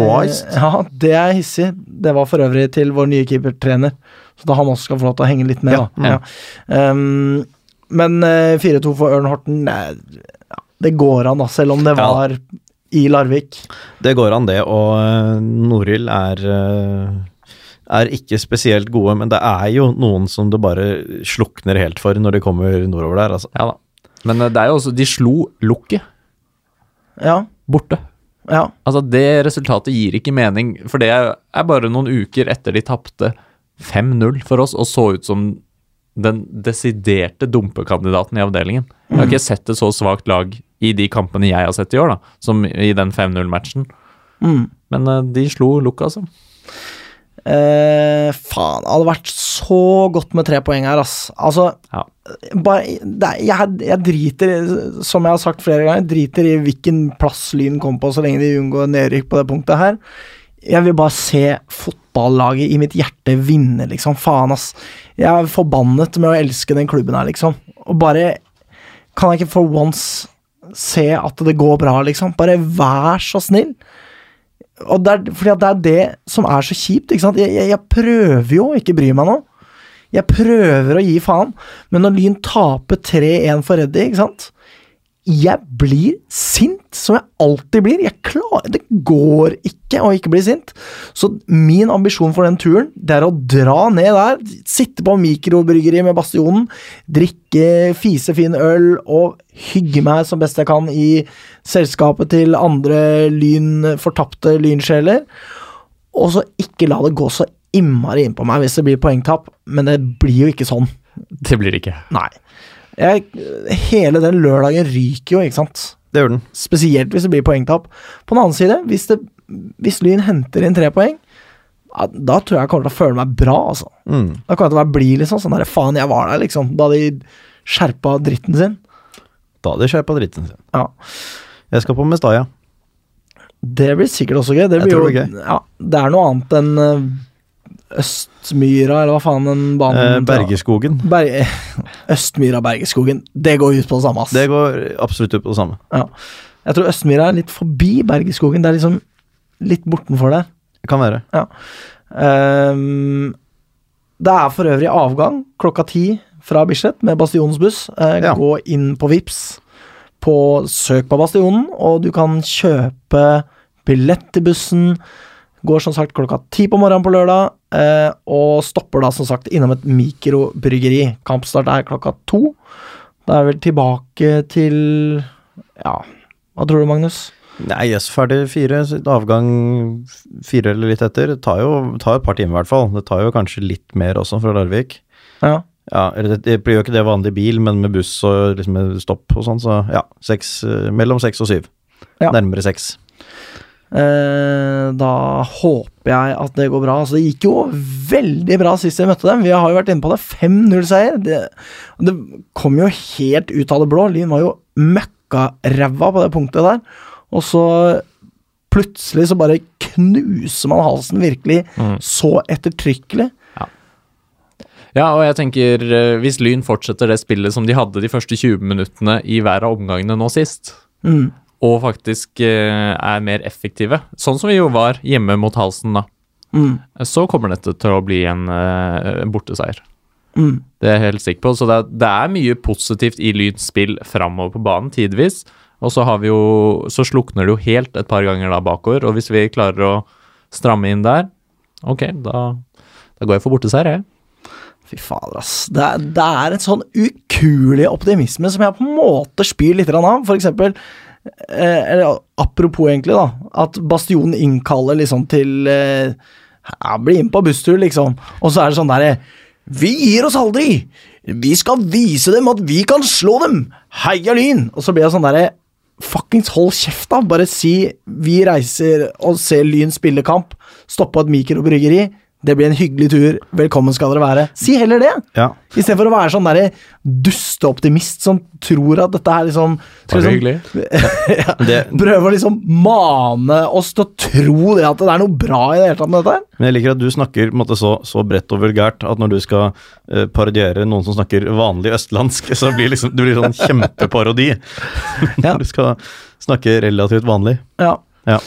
Ja, det er hissig. Det var for øvrig til vår nye keepertrener, så da han også skal få lov til å henge litt med, Ja, da. Ja. Um, men uh, 4-2 for Ørn Horten, det, det går an, da, selv om det Ja. var i Larvik. Det går an, det, og uh, Norild er eh, er ikke spesielt gode, men det er jo noen som det bare slukner helt for når de kommer nordover der, altså. Ja da. Men eh, det er jo også De slo Lukket Ja, borte. ja. Altså, det resultatet gir ikke mening, for det er er bare noen uker etter de tapte 5-0 for oss og så ut som den desiderte dumpekandidaten i avdelingen. Jeg har ikke sett et så svakt lag i de kampene jeg har sett i år, da, som i den 5-0-matchen. Mm. Men eh, de slo Lukka, altså. Eh, faen, det hadde vært så godt med tre poeng her, ass. Altså, Ja. bare, det, jeg, jeg driter, som jeg har sagt flere ganger, driter i hvilken plass Lyn kommer på så lenge de unngår nedrykk på det punktet her. Jeg vil bare se fotballaget i mitt hjerte vinne, liksom. Faen, ass. Jeg er forbannet med å elske den klubben her, liksom. Og bare Kan jeg ikke for once se at det går bra, liksom? Bare vær så snill. Og det er, fordi det er det som er så kjipt, ikke sant. Jeg, jeg, jeg prøver jo å ikke bry meg nå. Jeg prøver å gi faen, men når Lyn taper 3-1 for Reddy, ikke sant Jeg blir sint, som jeg alltid blir. Jeg klarer Det går ikke å ikke bli sint. Så min ambisjon for den turen, det er å dra ned der, sitte på mikrobryggeri med Bastionen, drikke fisefin øl og hygge meg som best jeg kan i selskapet til andre lyn, fortapte lynsjeler. Og så ikke la det gå så innmari innpå meg hvis det blir poengtap, men det blir jo ikke sånn. Det blir det ikke. Nei. Jeg, hele den lørdagen ryker jo, ikke sant. Det gjør den. Spesielt hvis det blir poengtap. På den annen side, hvis, det, hvis Lyn henter inn tre poeng, da tror jeg jeg kommer til å føle meg bra, altså. Mm. Da kommer jeg til å være blid, liksom. Sånn derre faen, jeg var der, liksom. Da de skjerpa dritten sin. Da de skjerpa dritten sin. Ja. Jeg skal på Mestalla. Det blir sikkert også gøy. Det, blir jo, det blir Ja, det er noe annet enn eh, Østmyra, eller hva faen den banen Eh, Bergeskogen. Ber Østmyra Bergeskogen. Det går ut på det samme, ass. Det går absolutt ut på det samme. Ja. Jeg tror Østmyra er litt forbi Bergeskogen. Det er liksom litt bortenfor der. Det kan være. Ehm, det er for øvrig avgang klokka ti fra Bislett med Bastionens buss. Eh, Ja. Gå inn på Vips på Søk på Bastionen, og du kan kjøpe billett til bussen. Går som sagt klokka ti på morgenen på lørdag, eh, og stopper da som sagt innom et mikrobryggeri. Kampstart er klokka to. Da er vel tilbake til Ja, hva tror du, Magnus? Nei, yes, ferdig fire. Avgang fire eller litt etter. Det tar jo tar et par timer, i hvert fall. Det tar jo kanskje litt mer også fra Larvik. Ja. Ja, det, det blir jo ikke det vanlig bil, men med buss og liksom med stopp og sånn, så ja. Seks, eh, mellom seks og syv. Ja. Nærmere seks. Eh, da håper jeg at det går bra. Altså, det gikk jo veldig bra sist vi møtte dem. Vi har jo vært inne på det. 5-0-seier. Det, det kom jo helt ut av det blå. Lyn var jo møkkaræva på det punktet der. Og så plutselig så bare knuser man halsen virkelig så ettertrykkelig. Ja, og jeg tenker eh, hvis Lyn fortsetter det spillet som de hadde de første 20 minuttene i hver av omgangene nå sist, Mm. Og faktisk eh, er mer effektive, sånn som vi jo var hjemme mot Halsen da, Mm. så kommer dette til å bli en eh, borteseier. Mm. Det er jeg helt sikker på. Så det er, det er mye positivt i Lyns spill framover på banen, tidvis. Og så, har vi jo, så slukner det jo helt et par ganger da bakover, og hvis vi klarer å stramme inn der, ok, da, da går jeg for borteseier, jeg. Fy fader, ass. Det er, det er en sånn ukuelig optimisme som jeg på en måte spyr litt av. For eksempel, eller apropos egentlig, da, at Bastionen innkaller liksom til eh, ja, Bli inn på busstur, liksom. Og så er det sånn derre Vi gir oss aldri! Vi skal vise dem at vi kan slå dem! Heia Lyn! Og så blir jeg sånn derre Fuckings hold kjeft, da! Bare si vi reiser og ser Lyn spille kamp, stoppe et mikrobryggeri. Det blir en hyggelig tur. Velkommen skal dere være. Si heller det! Ja. Istedenfor å være sånn derre dusteoptimist som tror at dette er liksom Bare liksom hyggelig. Prøver Prøve å liksom mane oss til å tro det at det er noe bra i det hele tatt med dette her. men jeg liker at du snakker måte, så, så bredt og vulgært at når du skal uh, parodiere noen som snakker vanlig østlandsk, så blir liksom, det blir sånn kjempeparodi. Ja. Når du skal snakke relativt vanlig. Ja. Ja.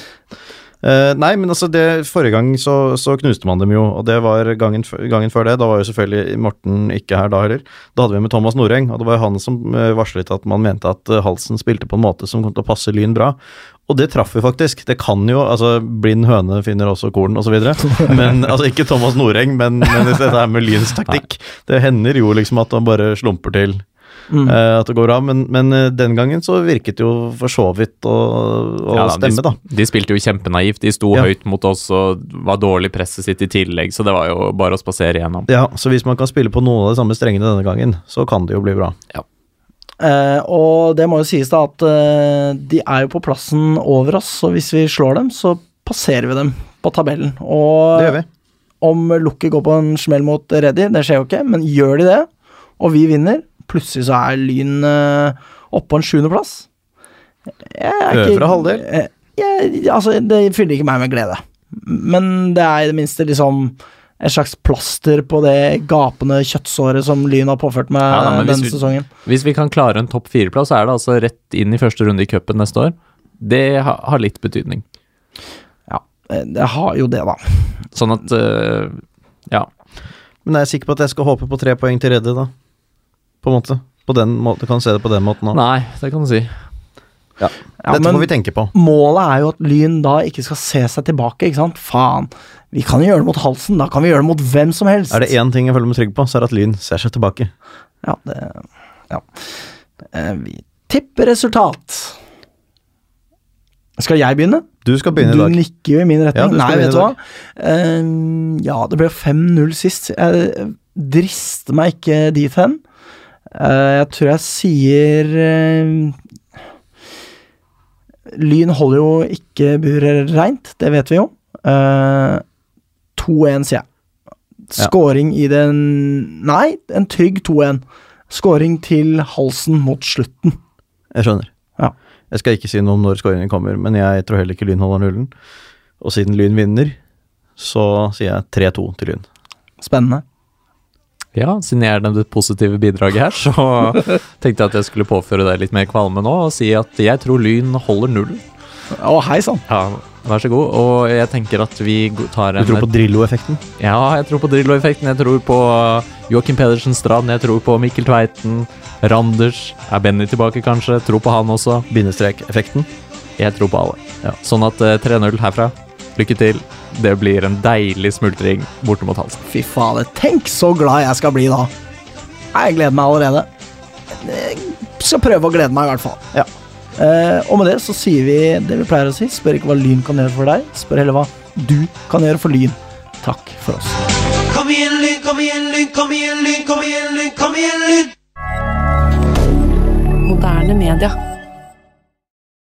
Eh, nei, men altså det, Forrige gang så, så knuste man dem jo, og det var gangen, gangen før det. Da var jo selvfølgelig Morten ikke her da heller. Da hadde vi med Thomas Noreng, og det var jo han som eh, varslet at man mente at eh, Halsen spilte på en måte som kom til å passe Lyn bra. Og det traff vi faktisk. Det kan jo altså Blind høne finner også korn, osv. Men altså ikke Thomas Noreng, men, men dette her med Lyns taktikk. Det hender jo liksom at han bare slumper til. Mm. Uh, at det går bra, men, men eh, den gangen så virket det jo for så vidt å, å Ja, da, stemme, da. de, de spilte jo kjempenaivt. De sto Ja. høyt mot oss og var dårlig presset sitt i tillegg, så det var jo bare å spasere igjennom. Ja, så hvis man kan spille på noen av de samme strengene denne gangen, så kan det jo bli bra. Eh, og det må jo sies da at uh, de er jo på plassen over oss, så hvis vi slår dem, så passerer vi dem på tabellen. Og Det gjør vi. om Lukke går på en smell mot Reddy, det skjer jo ikke, men gjør de det, og vi vinner, plutselig så er Lyn uh, oppe på en sjuendeplass. Jeg Øvre halvdel? Eh, jeg- altså, det fyller ikke meg med glede. Men det er i det minste liksom et slags plaster på det gapende kjøttsåret som Lyn har påført meg Ja, da, denne vi- sesongen. Hvis vi kan klare en topp fire-plass, så er det altså rett inn i første runde i cupen neste år. Det ha, har litt betydning. Ja, eh, det har jo det, da. Sånn at eh, Ja. Men jeg er sikker på at jeg skal håpe på tre poeng til Redde, da. På en måte. På den måten, kan se det på den måten òg. Nei, det kan du si. Ja, Dette må vi tenke på. målet er jo at Lyn da ikke skal se seg tilbake, ikke sant? Faen. Vi kan jo gjøre det mot halsen, da kan vi gjøre det mot hvem som helst. Er det én ting jeg føler meg trygg på, så er det at Lyn ser seg tilbake. Ja, det Ja. Eh, Vi tipper resultat. Skal jeg begynne? Du skal begynne i dag. Du nikker jo i min Ja, retning. du skal Nei, vet du hva. Uh, ja, det ble 5-0 sist. Jeg drister meg ikke dit hen. Eh, jeg tror jeg sier eh, Lyn holder jo ikke buret reint, det vet vi jo. Eh, 2-1, sier jeg. Ja. I den Nei, en trygg 2-1. Skåring til halsen mot slutten. Jeg skjønner. Ja. Jeg skal ikke si noe om når skåringen kommer, men jeg tror heller ikke Lyn holder nullen. Og siden Lyn vinner, så sier jeg 3-2 til Lyn. Spennende. Ja, siden jeg er det positive bidraget her, så tenkte jeg at jeg skulle påføre deg litt mer kvalme nå og si at jeg tror Lyn holder null. Å, hei sann. Ja, vær så god. Og jeg tenker at vi tar tar Du tror på Drillo-effekten? Ja, jeg tror på Drillo-effekten. Jeg tror på Joakim Pedersen Strand. Jeg tror på Mikkel Tveiten. Randers. Er Benny tilbake, kanskje? Tror på han også. Bindestrek-effekten? Jeg tror på alle. Ja. Sånn at eh, 3-0 herfra. Lykke til. Det blir en deilig smultring borte mot halsen. Fy fader, tenk så glad jeg skal bli da. Jeg gleder meg allerede. Jeg skal prøve å glede meg, i hvert fall. Ja. Eh, og med det så sier vi det vi pleier å si. Spør ikke hva Lyn kan gjøre for deg, spør heller hva du kan gjøre for Lyn. Takk for oss. Kom igjen, Lyn, kom igjen, Lyn, kom igjen, Lyn, kom igjen, Lyn, kom igjen, Lyn! Moderne media.